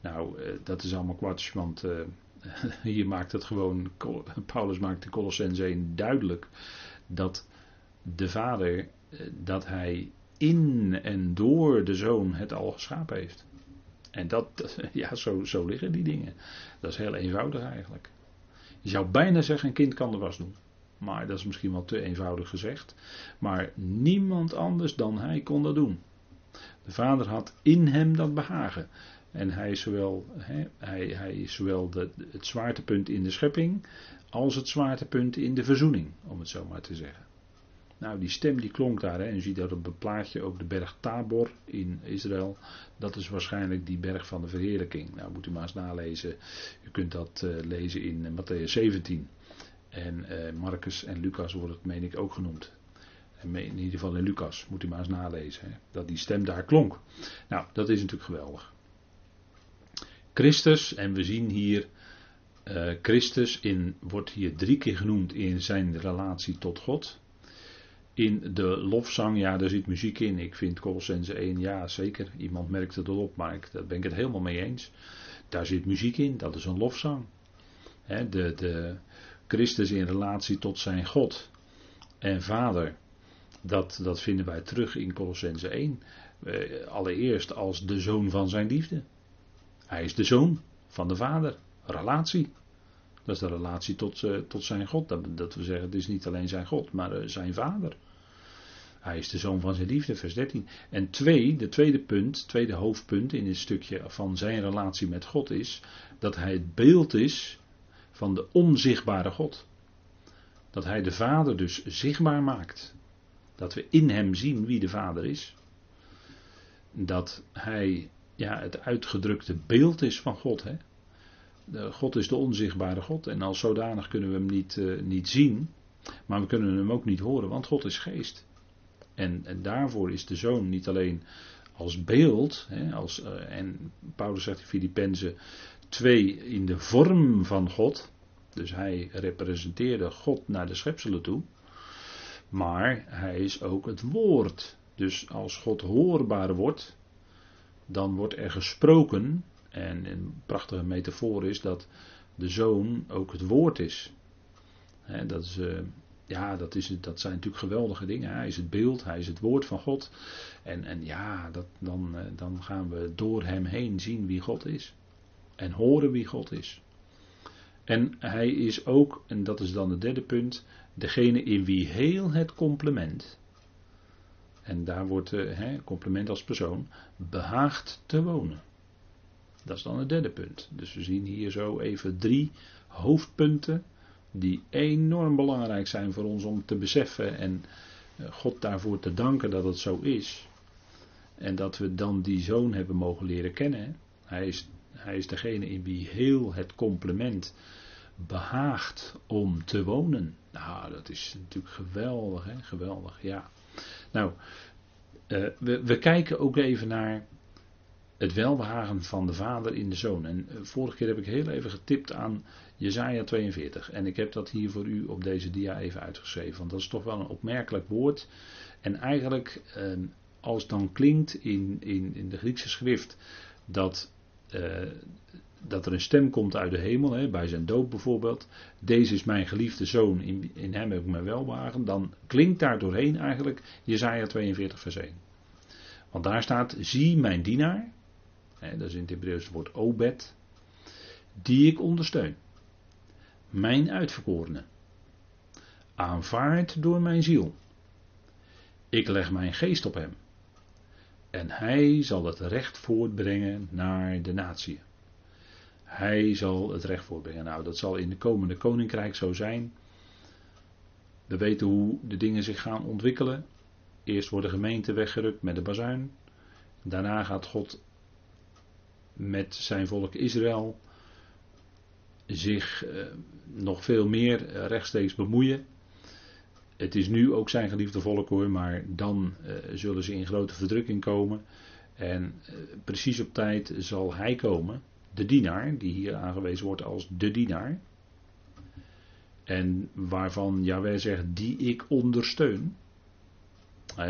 Nou, dat is allemaal kwartjes, want [LAUGHS] hier maakt het gewoon, Paulus maakt de Colossense 1 duidelijk dat de Vader, dat hij in en door de Zoon het al geschapen heeft. En dat, [LAUGHS] ja, zo, zo liggen die dingen. Dat is heel eenvoudig eigenlijk. Je zou bijna zeggen, een kind kan de was doen. Maar dat is misschien wel te eenvoudig gezegd. Maar niemand anders dan hij kon dat doen. De Vader had in hem dat behagen. En hij is zowel, hij, hij is zowel de, het zwaartepunt in de schepping als het zwaartepunt in de verzoening, om het zo maar te zeggen. Nou, die stem die klonk daar, en je ziet dat op het plaatje ook de berg Tabor in Israël. Dat is waarschijnlijk die berg van de verheerlijking. Nou, moet u maar eens nalezen. U kunt dat uh, lezen in uh, Matthäus 17. En uh, Marcus en Lucas wordt het, meen ik, ook genoemd. En in ieder geval in Lucas, moet u maar eens nalezen. Dat die stem daar klonk. Nou, dat is natuurlijk geweldig. Christus, en we zien hier Christus in, wordt hier drie keer genoemd in zijn relatie tot God. In de lofzang, ja, daar zit muziek in. Ik vind Colossense 1, ja, zeker. Iemand merkt het op, maar ik, daar ben ik het helemaal mee eens. Daar zit muziek in, dat is een lofzang. De, de Christus in relatie tot zijn God en Vader, dat, dat vinden wij terug in Colossense 1. Uh, allereerst als de zoon van zijn liefde. Hij is de zoon van de Vader. Relatie. Dat is de relatie tot, uh, tot zijn God. Dat, dat we zeggen, het is niet alleen zijn God, maar uh, zijn Vader. Hij is de zoon van zijn liefde, vers 13. En twee, de tweede punt, tweede hoofdpunt in dit stukje van zijn relatie met God is dat hij het beeld is van de onzichtbare God. Dat hij de Vader dus zichtbaar maakt. Dat we in hem zien wie de Vader is. Dat hij ja, het uitgedrukte beeld is van God. Hè? God is de onzichtbare God en als zodanig kunnen we hem niet, uh, niet zien, maar we kunnen hem ook niet horen, want God is geest. En, en daarvoor is de zoon niet alleen als beeld, hè, als, uh, en Paulus zegt in Filippenzen 2 in de vorm van God, dus hij representeerde God naar de schepselen toe, maar hij is ook het woord. Dus als God hoorbaar wordt, dan wordt er gesproken, en een prachtige metafoor is dat de zoon ook het woord is. Dat, is uh, ja, dat, is, dat zijn natuurlijk geweldige dingen. Hij is het beeld, hij is het woord van God. En, en ja, dat, dan, uh, dan gaan we door hem heen zien wie God is. En horen wie God is. En hij is ook, en dat is dan het derde punt, degene in wie heel het complement, en daar wordt uh, complement als persoon, behaagt te wonen. Dat is dan het derde punt. Dus we zien hier zo even drie hoofdpunten die enorm belangrijk zijn voor ons om te beseffen en eh, God daarvoor te danken dat het zo is. En dat we dan die zoon hebben mogen leren kennen. Hij is, hij is degene in wie heel het complement behaagt om te wonen. Nou, dat is natuurlijk geweldig, hè? geweldig, ja. Nou, uh, we, we kijken ook even naar het welbehagen van de Vader in de Zoon. En uh, vorige keer heb ik heel even getipt aan Jezaja 42. En ik heb dat hier voor u op deze dia even uitgeschreven. Want dat is toch wel een opmerkelijk woord. En eigenlijk, uh, als dan klinkt in, in, in de Griekse schrift dat, uh, dat er een stem komt uit de hemel, hè, bij zijn doop bijvoorbeeld. Deze is mijn geliefde zoon, in, in hem heb ik mijn welbehagen. Dan klinkt daar doorheen eigenlijk Jezaja 42 vers 1. Want daar staat, zie mijn dienaar, dat is in het Hebreeuws woord obed, die ik ondersteun mijn uitverkorene, aanvaard door mijn ziel. Ik leg mijn geest op hem. En hij zal het recht voortbrengen naar de natie. Hij zal het recht voortbrengen. Nou, dat zal in de komende koninkrijk zo zijn. We weten hoe de dingen zich gaan ontwikkelen. Eerst wordt de gemeente weggerukt met de bazuin. Daarna gaat God met zijn volk Israël zich uh, nog veel meer uh, rechtstreeks bemoeien. Het is nu ook zijn geliefde volk hoor, maar dan uh, zullen ze in grote verdrukking komen. En precies op tijd zal hij komen, de dienaar, die hier aangewezen wordt als de dienaar. En waarvan Jawel zegt, die ik ondersteun.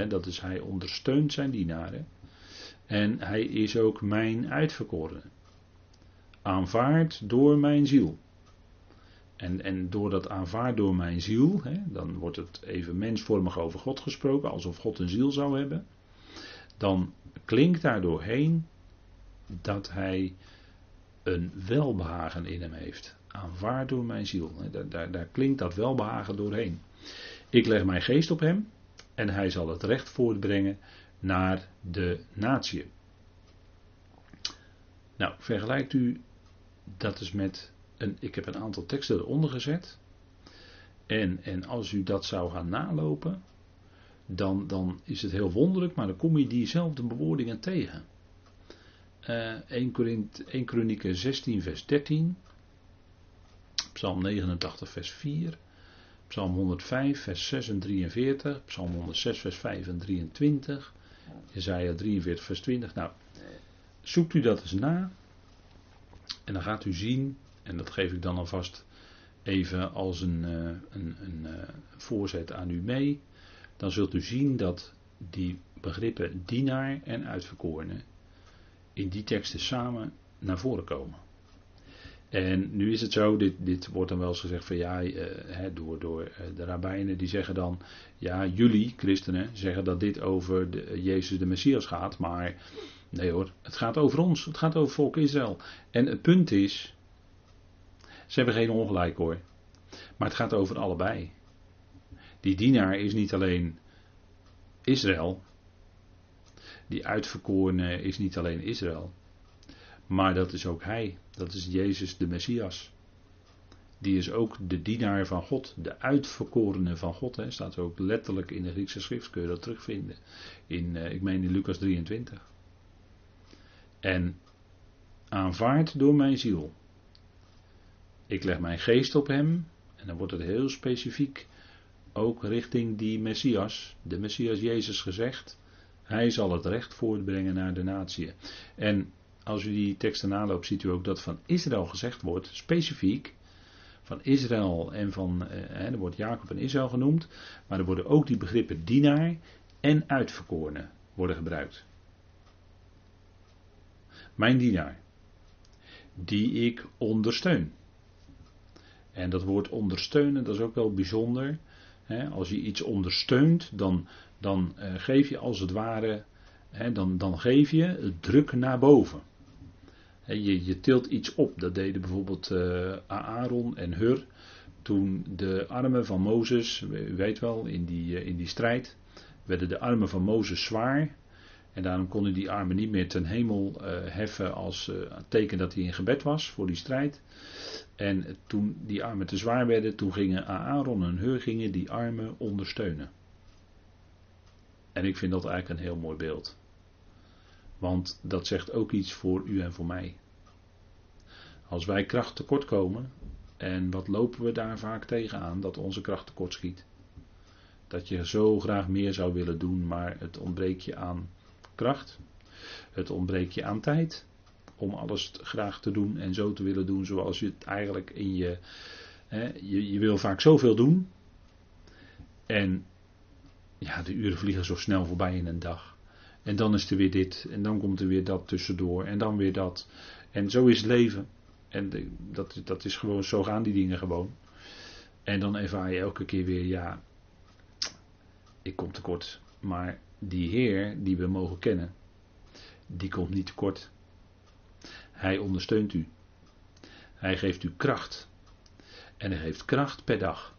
dat is hij ondersteunt zijn dienaren. En hij is ook mijn uitverkorene aanvaard door mijn ziel. En, en door dat aanvaard door mijn ziel, hè, dan wordt het even mensvormig over God gesproken, alsof God een ziel zou hebben. Dan klinkt daar doorheen dat hij een welbehagen in hem heeft. Aanvaard door mijn ziel. Daar, daar, daar klinkt dat welbehagen doorheen. Ik leg mijn geest op hem en hij zal het recht voortbrengen naar de natie. Nou, vergelijkt u dat is met een, ik heb een aantal teksten eronder gezet. En, en als u dat zou gaan nalopen, dan, dan is het heel wonderlijk, maar dan kom je diezelfde bewoordingen tegen. Uh, 1, Korinthe, 1 Kronieken 16 vers 13, Psalm 89 vers 4, Psalm 105 vers 6 en 43, Psalm 106 vers 5 en 23, Isaiah 43 vers 20. Nou, zoekt u dat eens na en dan gaat u zien, en dat geef ik dan alvast even als een, uh, een, een uh, voorzet aan u mee, dan zult u zien dat die begrippen dienaar en uitverkorene in die teksten samen naar voren komen. En nu is het zo, dit, dit wordt dan wel eens gezegd van ja, hè, door, door uh, de rabbijnen die zeggen dan, ja, jullie, christenen, zeggen dat dit over de, Jezus de Messias gaat, maar nee hoor, het gaat over ons, het gaat over volk Israël. En het punt is, ze hebben geen ongelijk hoor, maar het gaat over allebei. Die dienaar is niet alleen Israël, die uitverkorene is niet alleen Israël, maar dat is ook hij. Dat is Jezus de Messias. Die is ook de dienaar van God, de uitverkorene van God. Hè, staat ook letterlijk in de Griekse schrift, kun je dat terugvinden. In, uh, ik meen in Lucas 23. En aanvaard door mijn ziel. Ik leg mijn geest op hem. En dan wordt het heel specifiek ook richting die Messias, de Messias Jezus gezegd. Hij zal het recht voortbrengen naar de natie. En als u die teksten naloopt, ziet u ook dat van Israël gezegd wordt, specifiek. Van Israël en van, eh, er wordt Jacob en Israël genoemd, maar er worden ook die begrippen dienaar en uitverkorene worden gebruikt. Mijn dienaar, die ik ondersteun. En dat woord ondersteunen, dat is ook wel bijzonder. Als je iets ondersteunt, dan, dan eh, geef je als het ware, dan, dan geef je druk naar boven. Je, je tilt iets op. Dat deden bijvoorbeeld uh, Aaron en Hur. Toen de armen van Mozes, u weet wel, in die, uh, in die strijd, werden de armen van Mozes zwaar. En daarom konden die armen niet meer ten hemel uh, heffen als teken dat hij in gebed was voor die strijd. En toen die armen te zwaar werden, toen gingen Aaron en Hur gingen die armen ondersteunen. En ik vind dat eigenlijk een heel mooi beeld. Want dat zegt ook iets voor u en voor mij. Als wij kracht tekort komen, en wat lopen we daar vaak tegenaan, dat onze kracht tekort schiet. Dat je zo graag meer zou willen doen, maar het ontbreekt je aan kracht. Het ontbreekt je aan tijd om alles graag te doen en zo te willen doen zoals je het eigenlijk in je. Hè, je, je wil vaak zoveel doen. En ja, de uren vliegen zo snel voorbij in een dag. En dan is er weer dit, en dan komt er weer dat tussendoor, en dan weer dat. En zo is leven. En dat, dat is gewoon, zo gaan die dingen gewoon. En dan ervaar je elke keer weer, ja, ik kom tekort. Maar die Heer die we mogen kennen, die komt niet tekort. Hij ondersteunt u. Hij geeft u kracht. En hij geeft kracht per dag.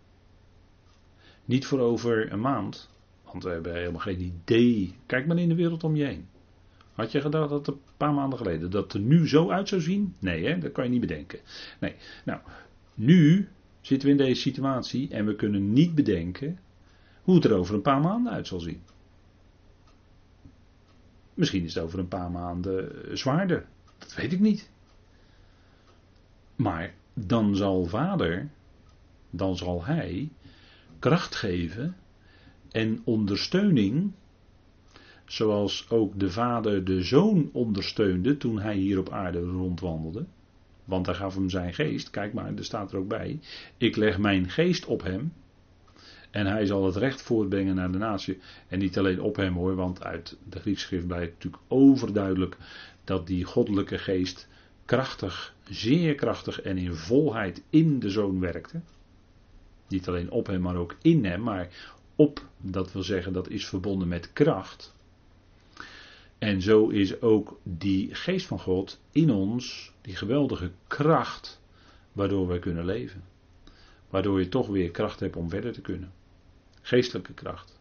Niet voor over een maand, want we hebben helemaal geen idee. Kijk maar in de wereld om je heen. Had je gedacht dat een paar maanden geleden dat er nu zo uit zou zien? Nee, hè? dat kan je niet bedenken. Nee, nou, nu zitten we in deze situatie en we kunnen niet bedenken hoe het er over een paar maanden uit zal zien. Misschien is het over een paar maanden zwaarder. Dat weet ik niet. Maar dan zal vader, dan zal hij kracht geven en ondersteuning, zoals ook de vader de zoon ondersteunde toen hij hier op aarde rondwandelde. Want hij gaf hem zijn geest, kijk maar, er staat er ook bij. Ik leg mijn geest op hem. En hij zal het recht voortbrengen naar de natie. En niet alleen op hem hoor, want uit de Griekse schrift blijkt natuurlijk overduidelijk dat die goddelijke geest krachtig, zeer krachtig en in volheid in de zoon werkte. Niet alleen op hem, maar ook in hem. Maar op, dat wil zeggen, dat is verbonden met kracht. En zo is ook die geest van God in ons, die geweldige kracht, waardoor wij kunnen leven. Waardoor je toch weer kracht hebt om verder te kunnen. Geestelijke kracht.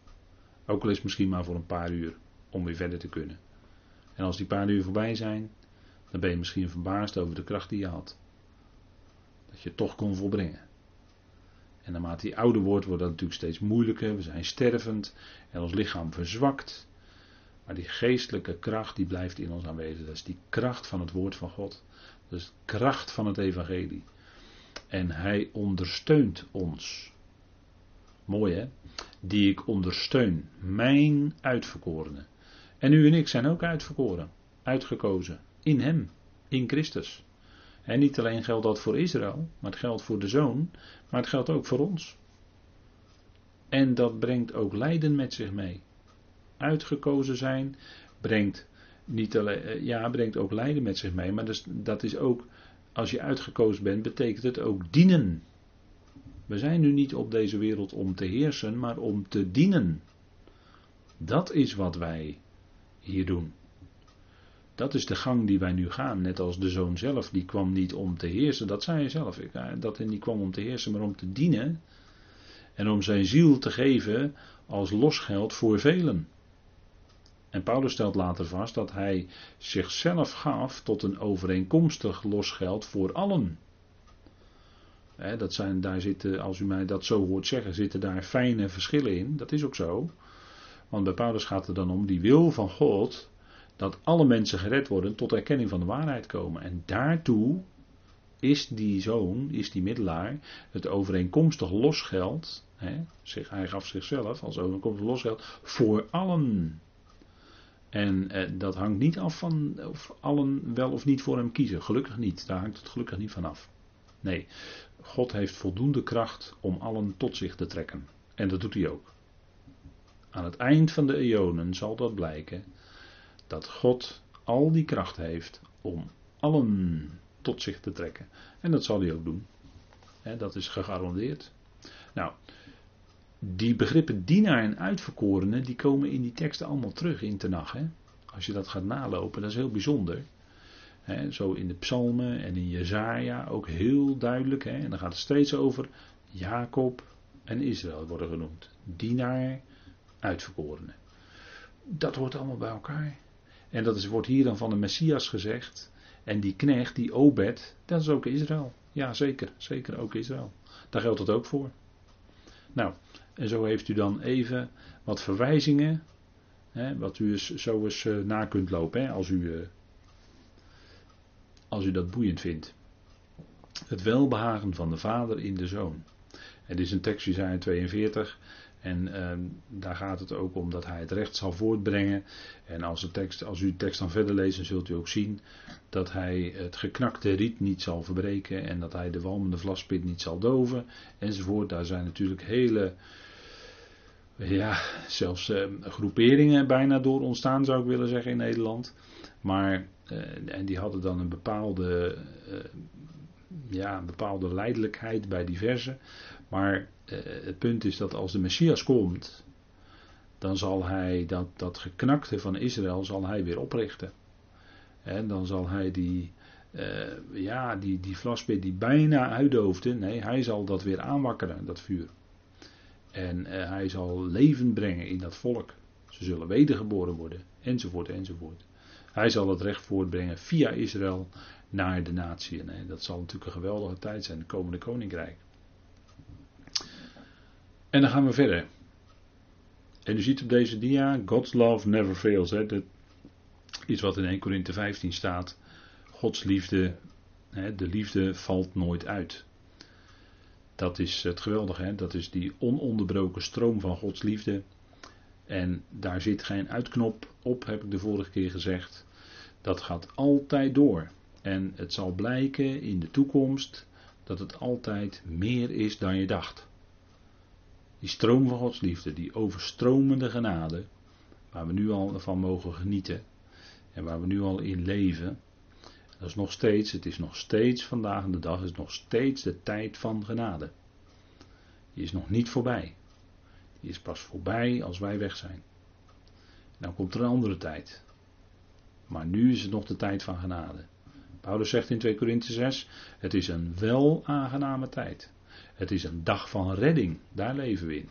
Ook al is het misschien maar voor een paar uur. om weer verder te kunnen. En als die paar uur voorbij zijn, dan ben je misschien verbaasd over de kracht die je had. Dat je het toch kon volbrengen. En naarmate die ouder wordt, wordt dat natuurlijk steeds moeilijker. We zijn stervend en ons lichaam verzwakt. Maar die geestelijke kracht die blijft in ons aanwezig. Dat is die kracht van het woord van God. Dat is de kracht van het evangelie. En hij ondersteunt ons. Mooi hè? Die ik ondersteun. Mijn uitverkorenen. En u en ik zijn ook uitverkoren. Uitgekozen. In hem. In Christus. En niet alleen geldt dat voor Israël, maar het geldt voor de zoon, maar het geldt ook voor ons. En dat brengt ook lijden met zich mee. Uitgekozen zijn brengt, niet alleen, eh, ja, brengt ook lijden met zich mee, maar dus, dat is ook, als je uitgekozen bent, betekent het ook dienen. We zijn nu niet op deze wereld om te heersen, maar om te dienen. Dat is wat wij hier doen. Dat is de gang die wij nu gaan. Net als de zoon zelf, die kwam niet om te heersen. Dat zei hij zelf. Dat hij niet kwam om te heersen, maar om te dienen. En om zijn ziel te geven als losgeld voor velen. En Paulus stelt later vast dat hij zichzelf gaf tot een overeenkomstig losgeld voor allen. dat zijn, daar zitten, als u mij dat zo hoort zeggen, zitten daar fijne verschillen in. Dat is ook zo. Want bij Paulus gaat het dan om die wil van God dat alle mensen gered worden tot erkenning van de waarheid komen. En daartoe is die zoon, is die middelaar, het overeenkomstig losgeld, hè, hij gaf zichzelf als overeenkomstig losgeld, voor allen. En eh, dat hangt niet af van of allen wel of niet voor hem kiezen. Gelukkig niet. Daar hangt het gelukkig niet van af. Nee, God heeft voldoende kracht om allen tot zich te trekken. En dat doet hij ook. Aan het eind van de eonen zal dat blijken dat God al die kracht heeft om allen tot zich te trekken. En dat zal hij ook doen. dat is gegarandeerd. Nou, die begrippen dienaar en uitverkorene, die komen in die teksten allemaal terug in Tenach. Hè? Als je dat gaat nalopen, dat is heel bijzonder. zo in de psalmen en in Jezaja ook heel duidelijk. En dan gaat het steeds over Jacob en Israël worden genoemd. Dienaar, uitverkorene. Dat hoort allemaal bij elkaar. En dat is, wordt hier dan van de Messias gezegd. En die knecht, die Obed, dat is ook Israël. Ja, zeker. Zeker ook Israël. Daar geldt het ook voor. Nou, en zo heeft u dan even wat verwijzingen. Hè, wat u eens, zo eens uh, na kunt lopen. Hè, als, u, uh, als u dat boeiend vindt. Het welbehagen van de vader in de zoon. Het is een tekst, Isaiah 42. En ehm, daar gaat het ook om dat hij het recht zal voortbrengen. En als, de tekst, als u de tekst dan verder leest, dan zult u ook zien dat hij het geknakte riet niet zal verbreken. En dat hij de walmende vlaspit niet zal doven. Enzovoort. Daar zijn natuurlijk hele, ja, zelfs ehm, groeperingen bijna door ontstaan, zou ik willen zeggen, in Nederland. Maar, eh, en die hadden dan een bepaalde, uh, ja, een bepaalde leidelijkheid bij diverse. Maar eh, het punt is dat als de Messias komt, dan zal hij dat, dat geknakte van Israël zal hij weer oprichten. En dan zal hij die, uh, ja, die, die die bijna uitdoofde, nee, hij zal dat weer aanwakkeren, dat vuur. En uh, hij zal leven brengen in dat volk. Ze zullen wedergeboren worden, enzovoort, enzovoort. Hij zal het recht voortbrengen via Israël naar de natie. En dat zal natuurlijk een geweldige tijd zijn, het komende koninkrijk. En dan gaan we verder. En u ziet op deze dia, God's love never fails. Hè? Dat iets wat in 1 Korinthe 15 staat. Gods liefde, hè, de liefde valt nooit uit. Dat is het geweldige, hè? dat is die ononderbroken stroom van Gods liefde. En daar zit geen uitknop op, heb ik de vorige keer gezegd. Dat gaat altijd door. En het zal blijken in de toekomst dat het altijd meer is dan je dacht. Die stroom van Gods liefde, die overstromende genade, waar we nu al van mogen genieten en waar we nu al in leven, dat is nog steeds, het is nog steeds vandaag de dag, is nog steeds de tijd van genade. Die is nog niet voorbij. Die is pas voorbij als wij weg zijn. Dan komt er een andere tijd. Maar nu is het nog de tijd van genade. Paulus zegt in 2 Korinthe 6: Het is een wel aangename tijd. Het is een dag van redding. Daar leven we in.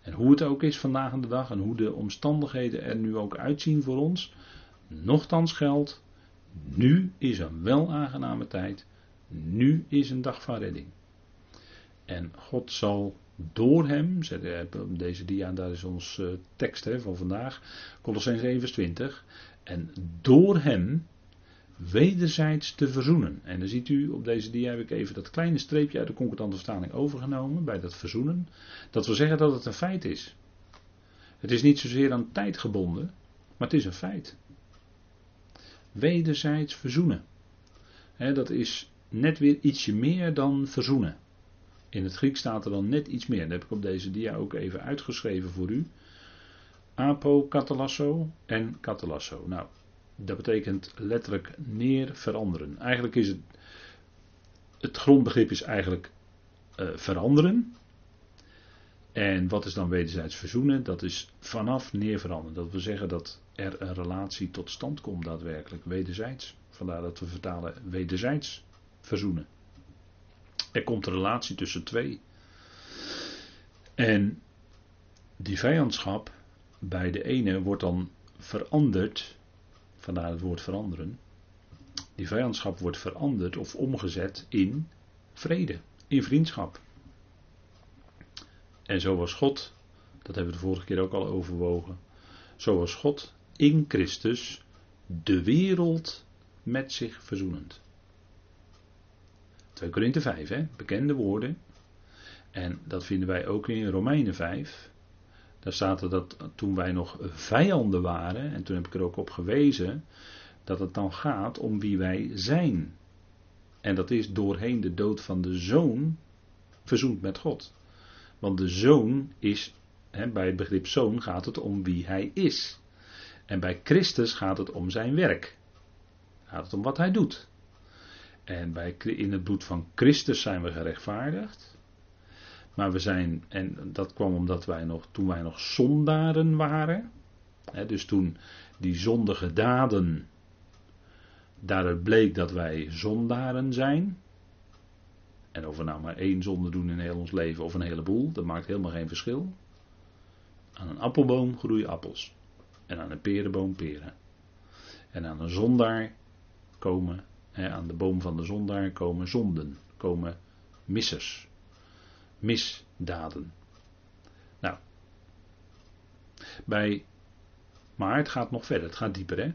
En hoe het ook is vandaag aan de dag en hoe de omstandigheden er nu ook uitzien voor ons. Nochtans geldt, nu is een wel aangename tijd. Nu is een dag van redding. En God zal door hem, deze dia, daar is ons eh, tekst van vandaag, Colossens 21, en door hem wederzijds te verzoenen. En dan ziet u op deze dia heb ik even dat kleine streepje uit de concordante vertaling overgenomen bij dat verzoenen. Dat wil zeggen dat het een feit is. Het is niet zozeer aan tijd gebonden, maar het is een feit. Wederzijds verzoenen. dat is net weer ietsje meer dan verzoenen. In het Grieks staat er dan net iets meer. Dat heb ik op deze dia ook even uitgeschreven voor u. Apo katalasso en katalasso. Nou, dat betekent letterlijk neer veranderen. Eigenlijk is het. Het grondbegrip is eigenlijk uh, veranderen. En wat is dan wederzijds verzoenen? Dat is vanaf neer veranderen. Dat wil zeggen dat er een relatie tot stand komt, daadwerkelijk wederzijds. Vandaar dat we vertalen wederzijds verzoenen. Er komt een relatie tussen twee. En die vijandschap bij de ene wordt dan veranderd, vandaar het woord veranderen. Die vijandschap wordt veranderd of omgezet in vrede, in vriendschap. En zo was God, dat hebben we de vorige keer ook al overwogen, zo was God in Christus de wereld met zich verzoenend. 2 Korinthe 5, hè? bekende woorden. En dat vinden wij ook in Romeinen 5. Daar staat dat toen wij nog vijanden waren, en toen heb ik er ook op gewezen, dat het dan gaat om wie wij zijn. En dat is doorheen de dood van de zoon verzoend met God. Want de zoon is, hè, bij het begrip zoon gaat het om wie hij is. En bij Christus gaat het om zijn werk. Gaat het om wat hij doet. En bij, in het bloed van Christus zijn we gerechtvaardigd. Maar we zijn, en dat kwam omdat wij nog, toen wij nog zondaren waren. Hè, dus toen die zondige daden, daaruit bleek dat wij zondaren zijn. En of we nou maar één zonde doen in heel ons leven of een heleboel, dat maakt helemaal geen verschil. Aan een appelboom groeien appels. En aan een perenboom peren. En aan een zondaar komen aan de boom van de zondaar komen zonden, komen missers, misdaden. Nou, bij, maar het gaat nog verder, het gaat dieper. Hè?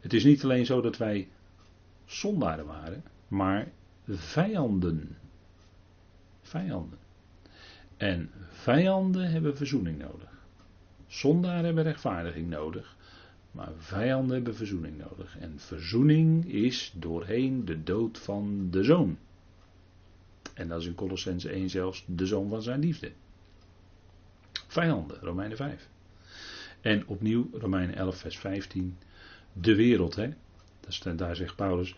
Het is niet alleen zo dat wij zondaren waren, maar vijanden. Vijanden. En vijanden hebben verzoening nodig. Zondaren hebben rechtvaardiging nodig. Maar vijanden hebben verzoening nodig. En verzoening is doorheen de dood van de zoon. En dat is in Colossense 1 zelfs de zoon van zijn liefde. Vijanden, Romeinen 5. En opnieuw Romeinen 11, vers 15. De wereld, hè. Daar zegt Paulus.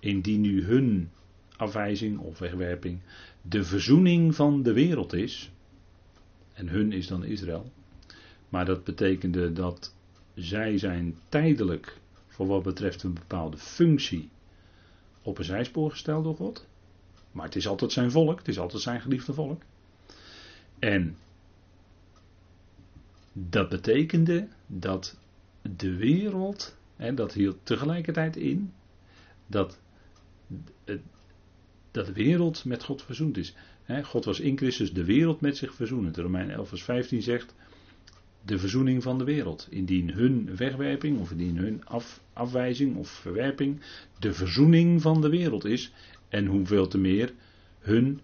Indien nu hun afwijzing of wegwerping de verzoening van de wereld is. En hun is dan Israël. Maar dat betekende dat zij zijn tijdelijk voor wat betreft een bepaalde functie op een zijspoor gesteld door God. Maar het is altijd zijn volk, het is altijd zijn geliefde volk. En dat betekende dat de wereld, dat hield tegelijkertijd in, dat, dat de wereld met God verzoend is. God was in Christus de wereld met zich verzoenend. Romein 11 vers 15 zegt, de verzoening van de wereld. Indien hun wegwerping of indien hun af, afwijzing of verwerping de verzoening van de wereld is. En hoeveel te meer hun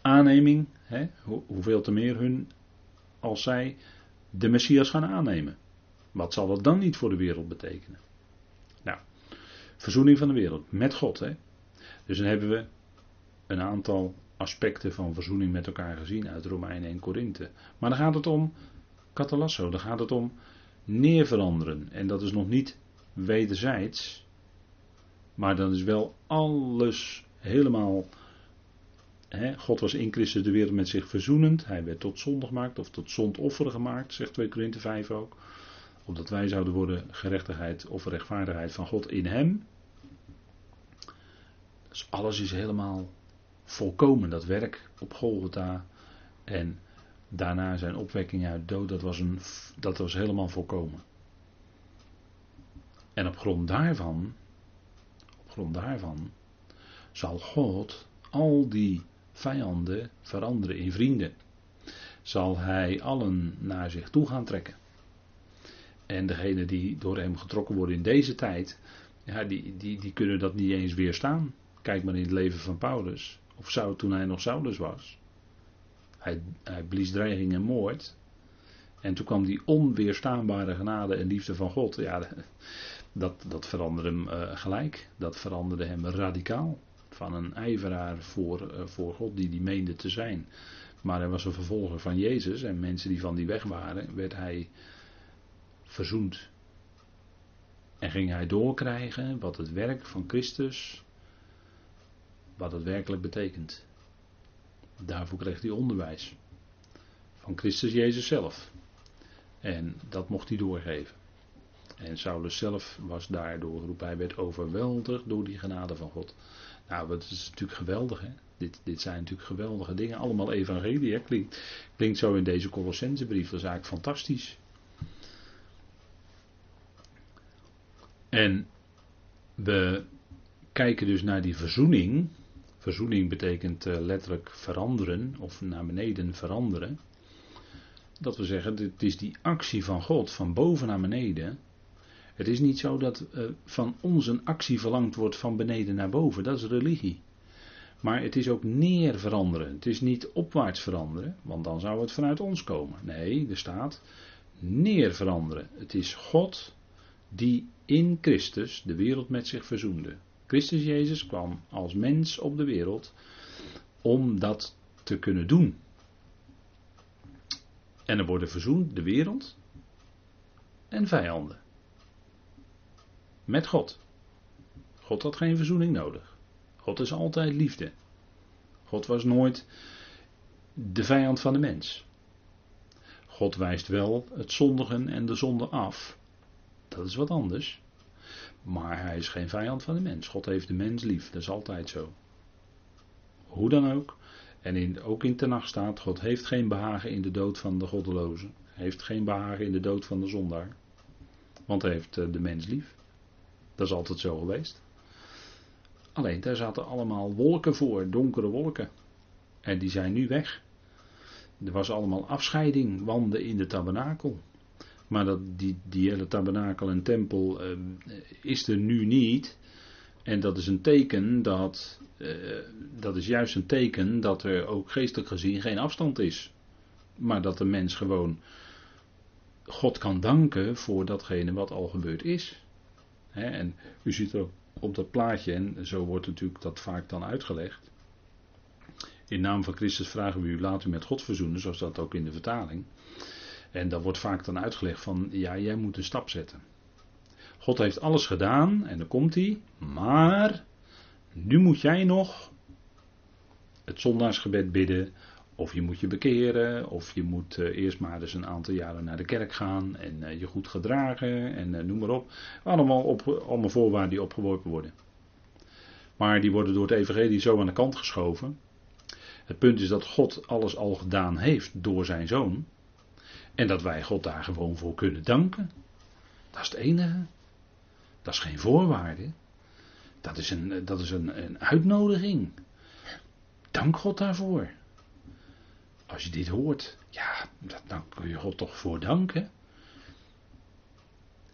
aanneming, hè, hoeveel te meer hun als zij de Messias gaan aannemen. Wat zal dat dan niet voor de wereld betekenen? Nou, verzoening van de wereld met God. Hè? Dus dan hebben we een aantal aspecten van verzoening met elkaar gezien uit Romeinen en Korinthe. Maar dan gaat het om Catalasso, daar gaat het om neer veranderen. En dat is nog niet wederzijds. Maar dan is wel alles helemaal. God was in Christus de wereld met zich verzoenend. Hij werd tot zonde gemaakt of tot zondoffer gemaakt, zegt 2 Korinthe 5 ook. Opdat wij zouden worden gerechtigheid of rechtvaardigheid van God in hem. Dus alles is helemaal volkomen. Dat werk op Golgotha. En daarna zijn opwekking uit dood, dat was, een, dat was helemaal volkomen. En op grond daarvan, grond daarvan, zal God al die vijanden veranderen in vrienden. Zal hij allen naar zich toe gaan trekken. En degenen die door hem getrokken worden in deze tijd, ja, die, die, die kunnen dat niet eens weerstaan. Kijk maar in het leven van Paulus. Of zou toen hij nog Saulus was. Hij, hij blies dreiging en moord. En toen kwam die onweerstaanbare genade en liefde van God. Ja, dat, dat veranderde hem uh, gelijk. Dat veranderde hem radicaal. Van een ijveraar voor, uh, voor God die die meende te zijn. Maar hij was een vervolger van Jezus. En mensen die van die weg waren, werd hij verzoend. En ging hij doorkrijgen wat het werk van Christus, wat het werkelijk betekent. Daarvoor kreeg hij onderwijs. Van Christus Jezus zelf. En dat mocht hij doorgeven. En Saulus zelf was daardoor, roep hij, werd overweldigd door die genade van God. Nou, dat is natuurlijk geweldig, hè? Dit, dit zijn natuurlijk geweldige dingen. Allemaal evangelie, hè? Klinkt, zo in deze Colossensebrief. Dat is eigenlijk fantastisch. En we kijken dus naar die verzoening. Verzoening betekent uh, letterlijk veranderen of naar beneden veranderen. Dat we zeggen, het is die actie van God van boven naar beneden. Het is niet zo dat uh, van ons een actie verlangd wordt van beneden naar boven. Dat is religie. Maar het is ook neer veranderen. Het is niet opwaarts veranderen, want dan zou het vanuit ons komen. Nee, er staat neer veranderen. Het is God die in Christus de wereld met zich verzoende. Christus Jezus kwam als mens op de wereld om dat te kunnen doen. En er worden verzoend de wereld en vijanden. Met God. God had geen verzoening nodig. God is altijd liefde. God was nooit de vijand van de mens. God wijst wel het zondigen en de zonde af. Dat is wat anders. Maar hij is geen vijand van de mens. God heeft de mens lief. Dat is altijd zo. Hoe dan ook. En in, ook in Tenach staat: God heeft geen behagen in de dood van de goddeloze. Heeft geen behagen in de dood van de zondaar. Want hij heeft eh, de mens lief. Dat is altijd zo geweest. Alleen daar zaten allemaal wolken voor, donkere wolken. En die zijn nu weg. Er was allemaal afscheiding, wanden in de tabernakel. Maar dat, die, die hele tabernakel en tempel uh, is er nu niet. En dat is een teken dat. Uh, dat is juist een teken dat er ook geestelijk gezien geen afstand is. Maar dat de mens gewoon God kan danken voor datgene wat al gebeurd is. En u ziet ook op dat plaatje, en zo wordt natuurlijk dat vaak dan uitgelegd. In naam van Christus vragen we u, laat u met God verzoenen, zoals dat ook in de vertaling. En dat wordt vaak dan uitgelegd van, ja, jij moet een stap zetten. God heeft alles gedaan en dan komt hij, maar nu moet jij nog het zondaarsgebed bidden, of je moet je bekeren, of je moet uh, eerst maar eens een aantal jaren naar de kerk gaan en uh, je goed gedragen en uh, noem maar op. Allemaal, op, allemaal voorwaarden die opgeworpen worden. Maar die worden door het evangelie zo aan de kant geschoven. Het punt is dat God alles al gedaan heeft door zijn zoon. En dat wij God daar gewoon voor kunnen danken. Dat is het enige. Dat is geen voorwaarde. Dat is een, dat is een, een uitnodiging. Dank God daarvoor. Als je dit hoort, ja, dan kun je God toch voor danken.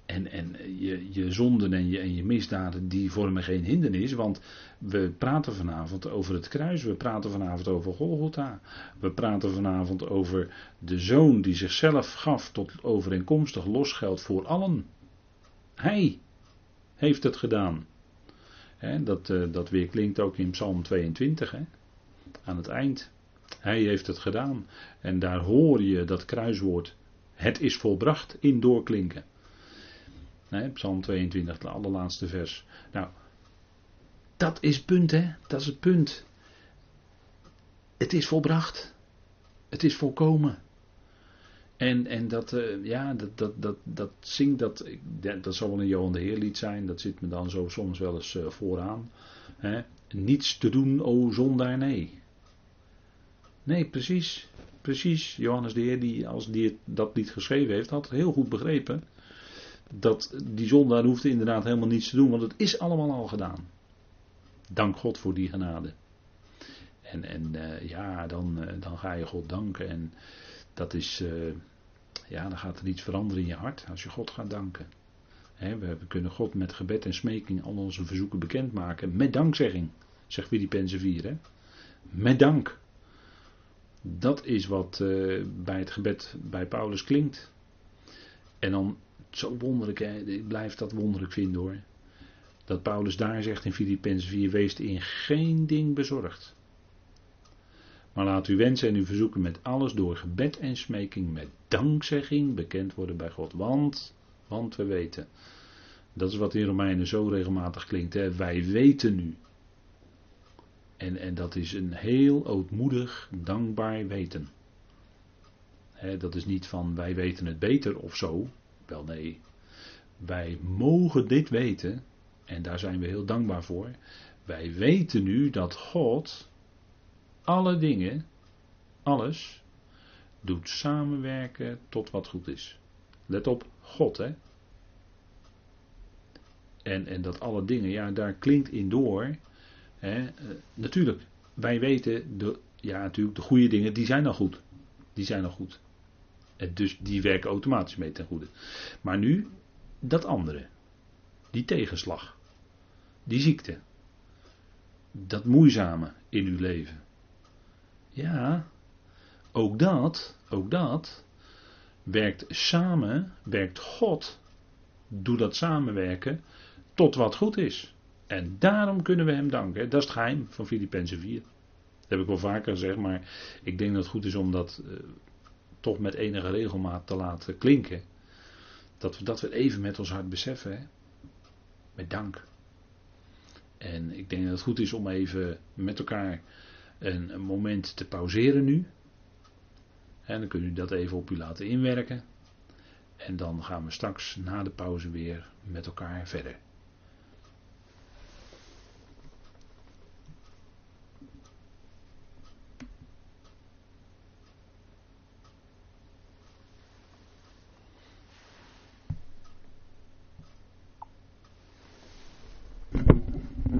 En, en je, je zonden en je, en je misdaden, die vormen geen hindernis. Want we praten vanavond over het kruis. We praten vanavond over Golgotha. We praten vanavond over de zoon die zichzelf gaf tot overeenkomstig losgeld voor allen. Hij heeft het gedaan. dat, uh, dat weer klinkt ook in Psalm 22, aan het eind. Hij heeft het gedaan. En daar hoor je dat kruiswoord, het is volbracht, in doorklinken. Psalm 22, het allerlaatste vers. Nou, dat is het punt, hè? Dat is het punt. Het is volbracht. Het is volkomen. En, en dat, uh, ja, dat, dat, dat, dat zingt, dat, dat zal wel een Johan de Heer lied zijn. Dat zit me dan zo soms wel eens uh, vooraan. Hè? Niets te doen, o zondaar, nee. Nee, precies. precies. Johannes de Heer, die, als die dat niet geschreven heeft, had heel goed begrepen. Dat die zondaar hoefde inderdaad helemaal niets te doen, want het is allemaal al gedaan. Dank God voor die genade. En, en uh, ja, dan, uh, dan ga je God danken. En dat is, uh, ja, dan gaat er iets veranderen in je hart als je God gaat danken. We, kunnen God met gebed en smeking al onze verzoeken bekendmaken. Met dankzegging, zegt Filippenzen 4. Hè? Met dank. Dat is wat bij het gebed bij Paulus klinkt. En dan zo wonderlijk, hè? ik blijf dat wonderlijk vinden hoor. Dat Paulus daar zegt in Filippenzen 4, wees in geen ding bezorgd. Maar laat uw wensen en uw verzoeken met alles door gebed en smeking met dankzegging bekend worden bij God. Want, want we weten. Dat is wat in Romeinen zo regelmatig klinkt. Hè? Wij weten nu. En, en dat is een heel ootmoedig, dankbaar weten. Dat is niet van wij weten het beter of zo. Wel nee. Wij mogen dit weten. En daar zijn we heel dankbaar voor. Wij weten nu dat God alle dingen, alles, doet samenwerken tot wat goed is. Let op, God hè. En, en dat alle dingen, ja, daar klinkt in door. Uh, natuurlijk, wij weten, de, ja, natuurlijk, de goede dingen, die zijn al goed. Die zijn al goed. En dus die werken automatisch mee ten goede. Maar nu, dat andere. Die tegenslag. Die ziekte. Dat moeizame in uw leven. Ja, ook dat, ook dat werkt samen, werkt God, doet dat samenwerken tot wat goed is. En daarom kunnen we hem danken. Dat is het geheim van Filippenzen 4. Dat heb ik wel vaker gezegd, maar ik denk dat het goed is om dat uh, toch met enige regelmaat te laten klinken. Dat we dat we even met ons hart beseffen. Hè? Met dank. En ik denk dat het goed is om even met elkaar een, een moment te pauzeren nu. En dan kunt u dat even op u laten inwerken. En dan gaan we straks na de pauze weer met elkaar verder.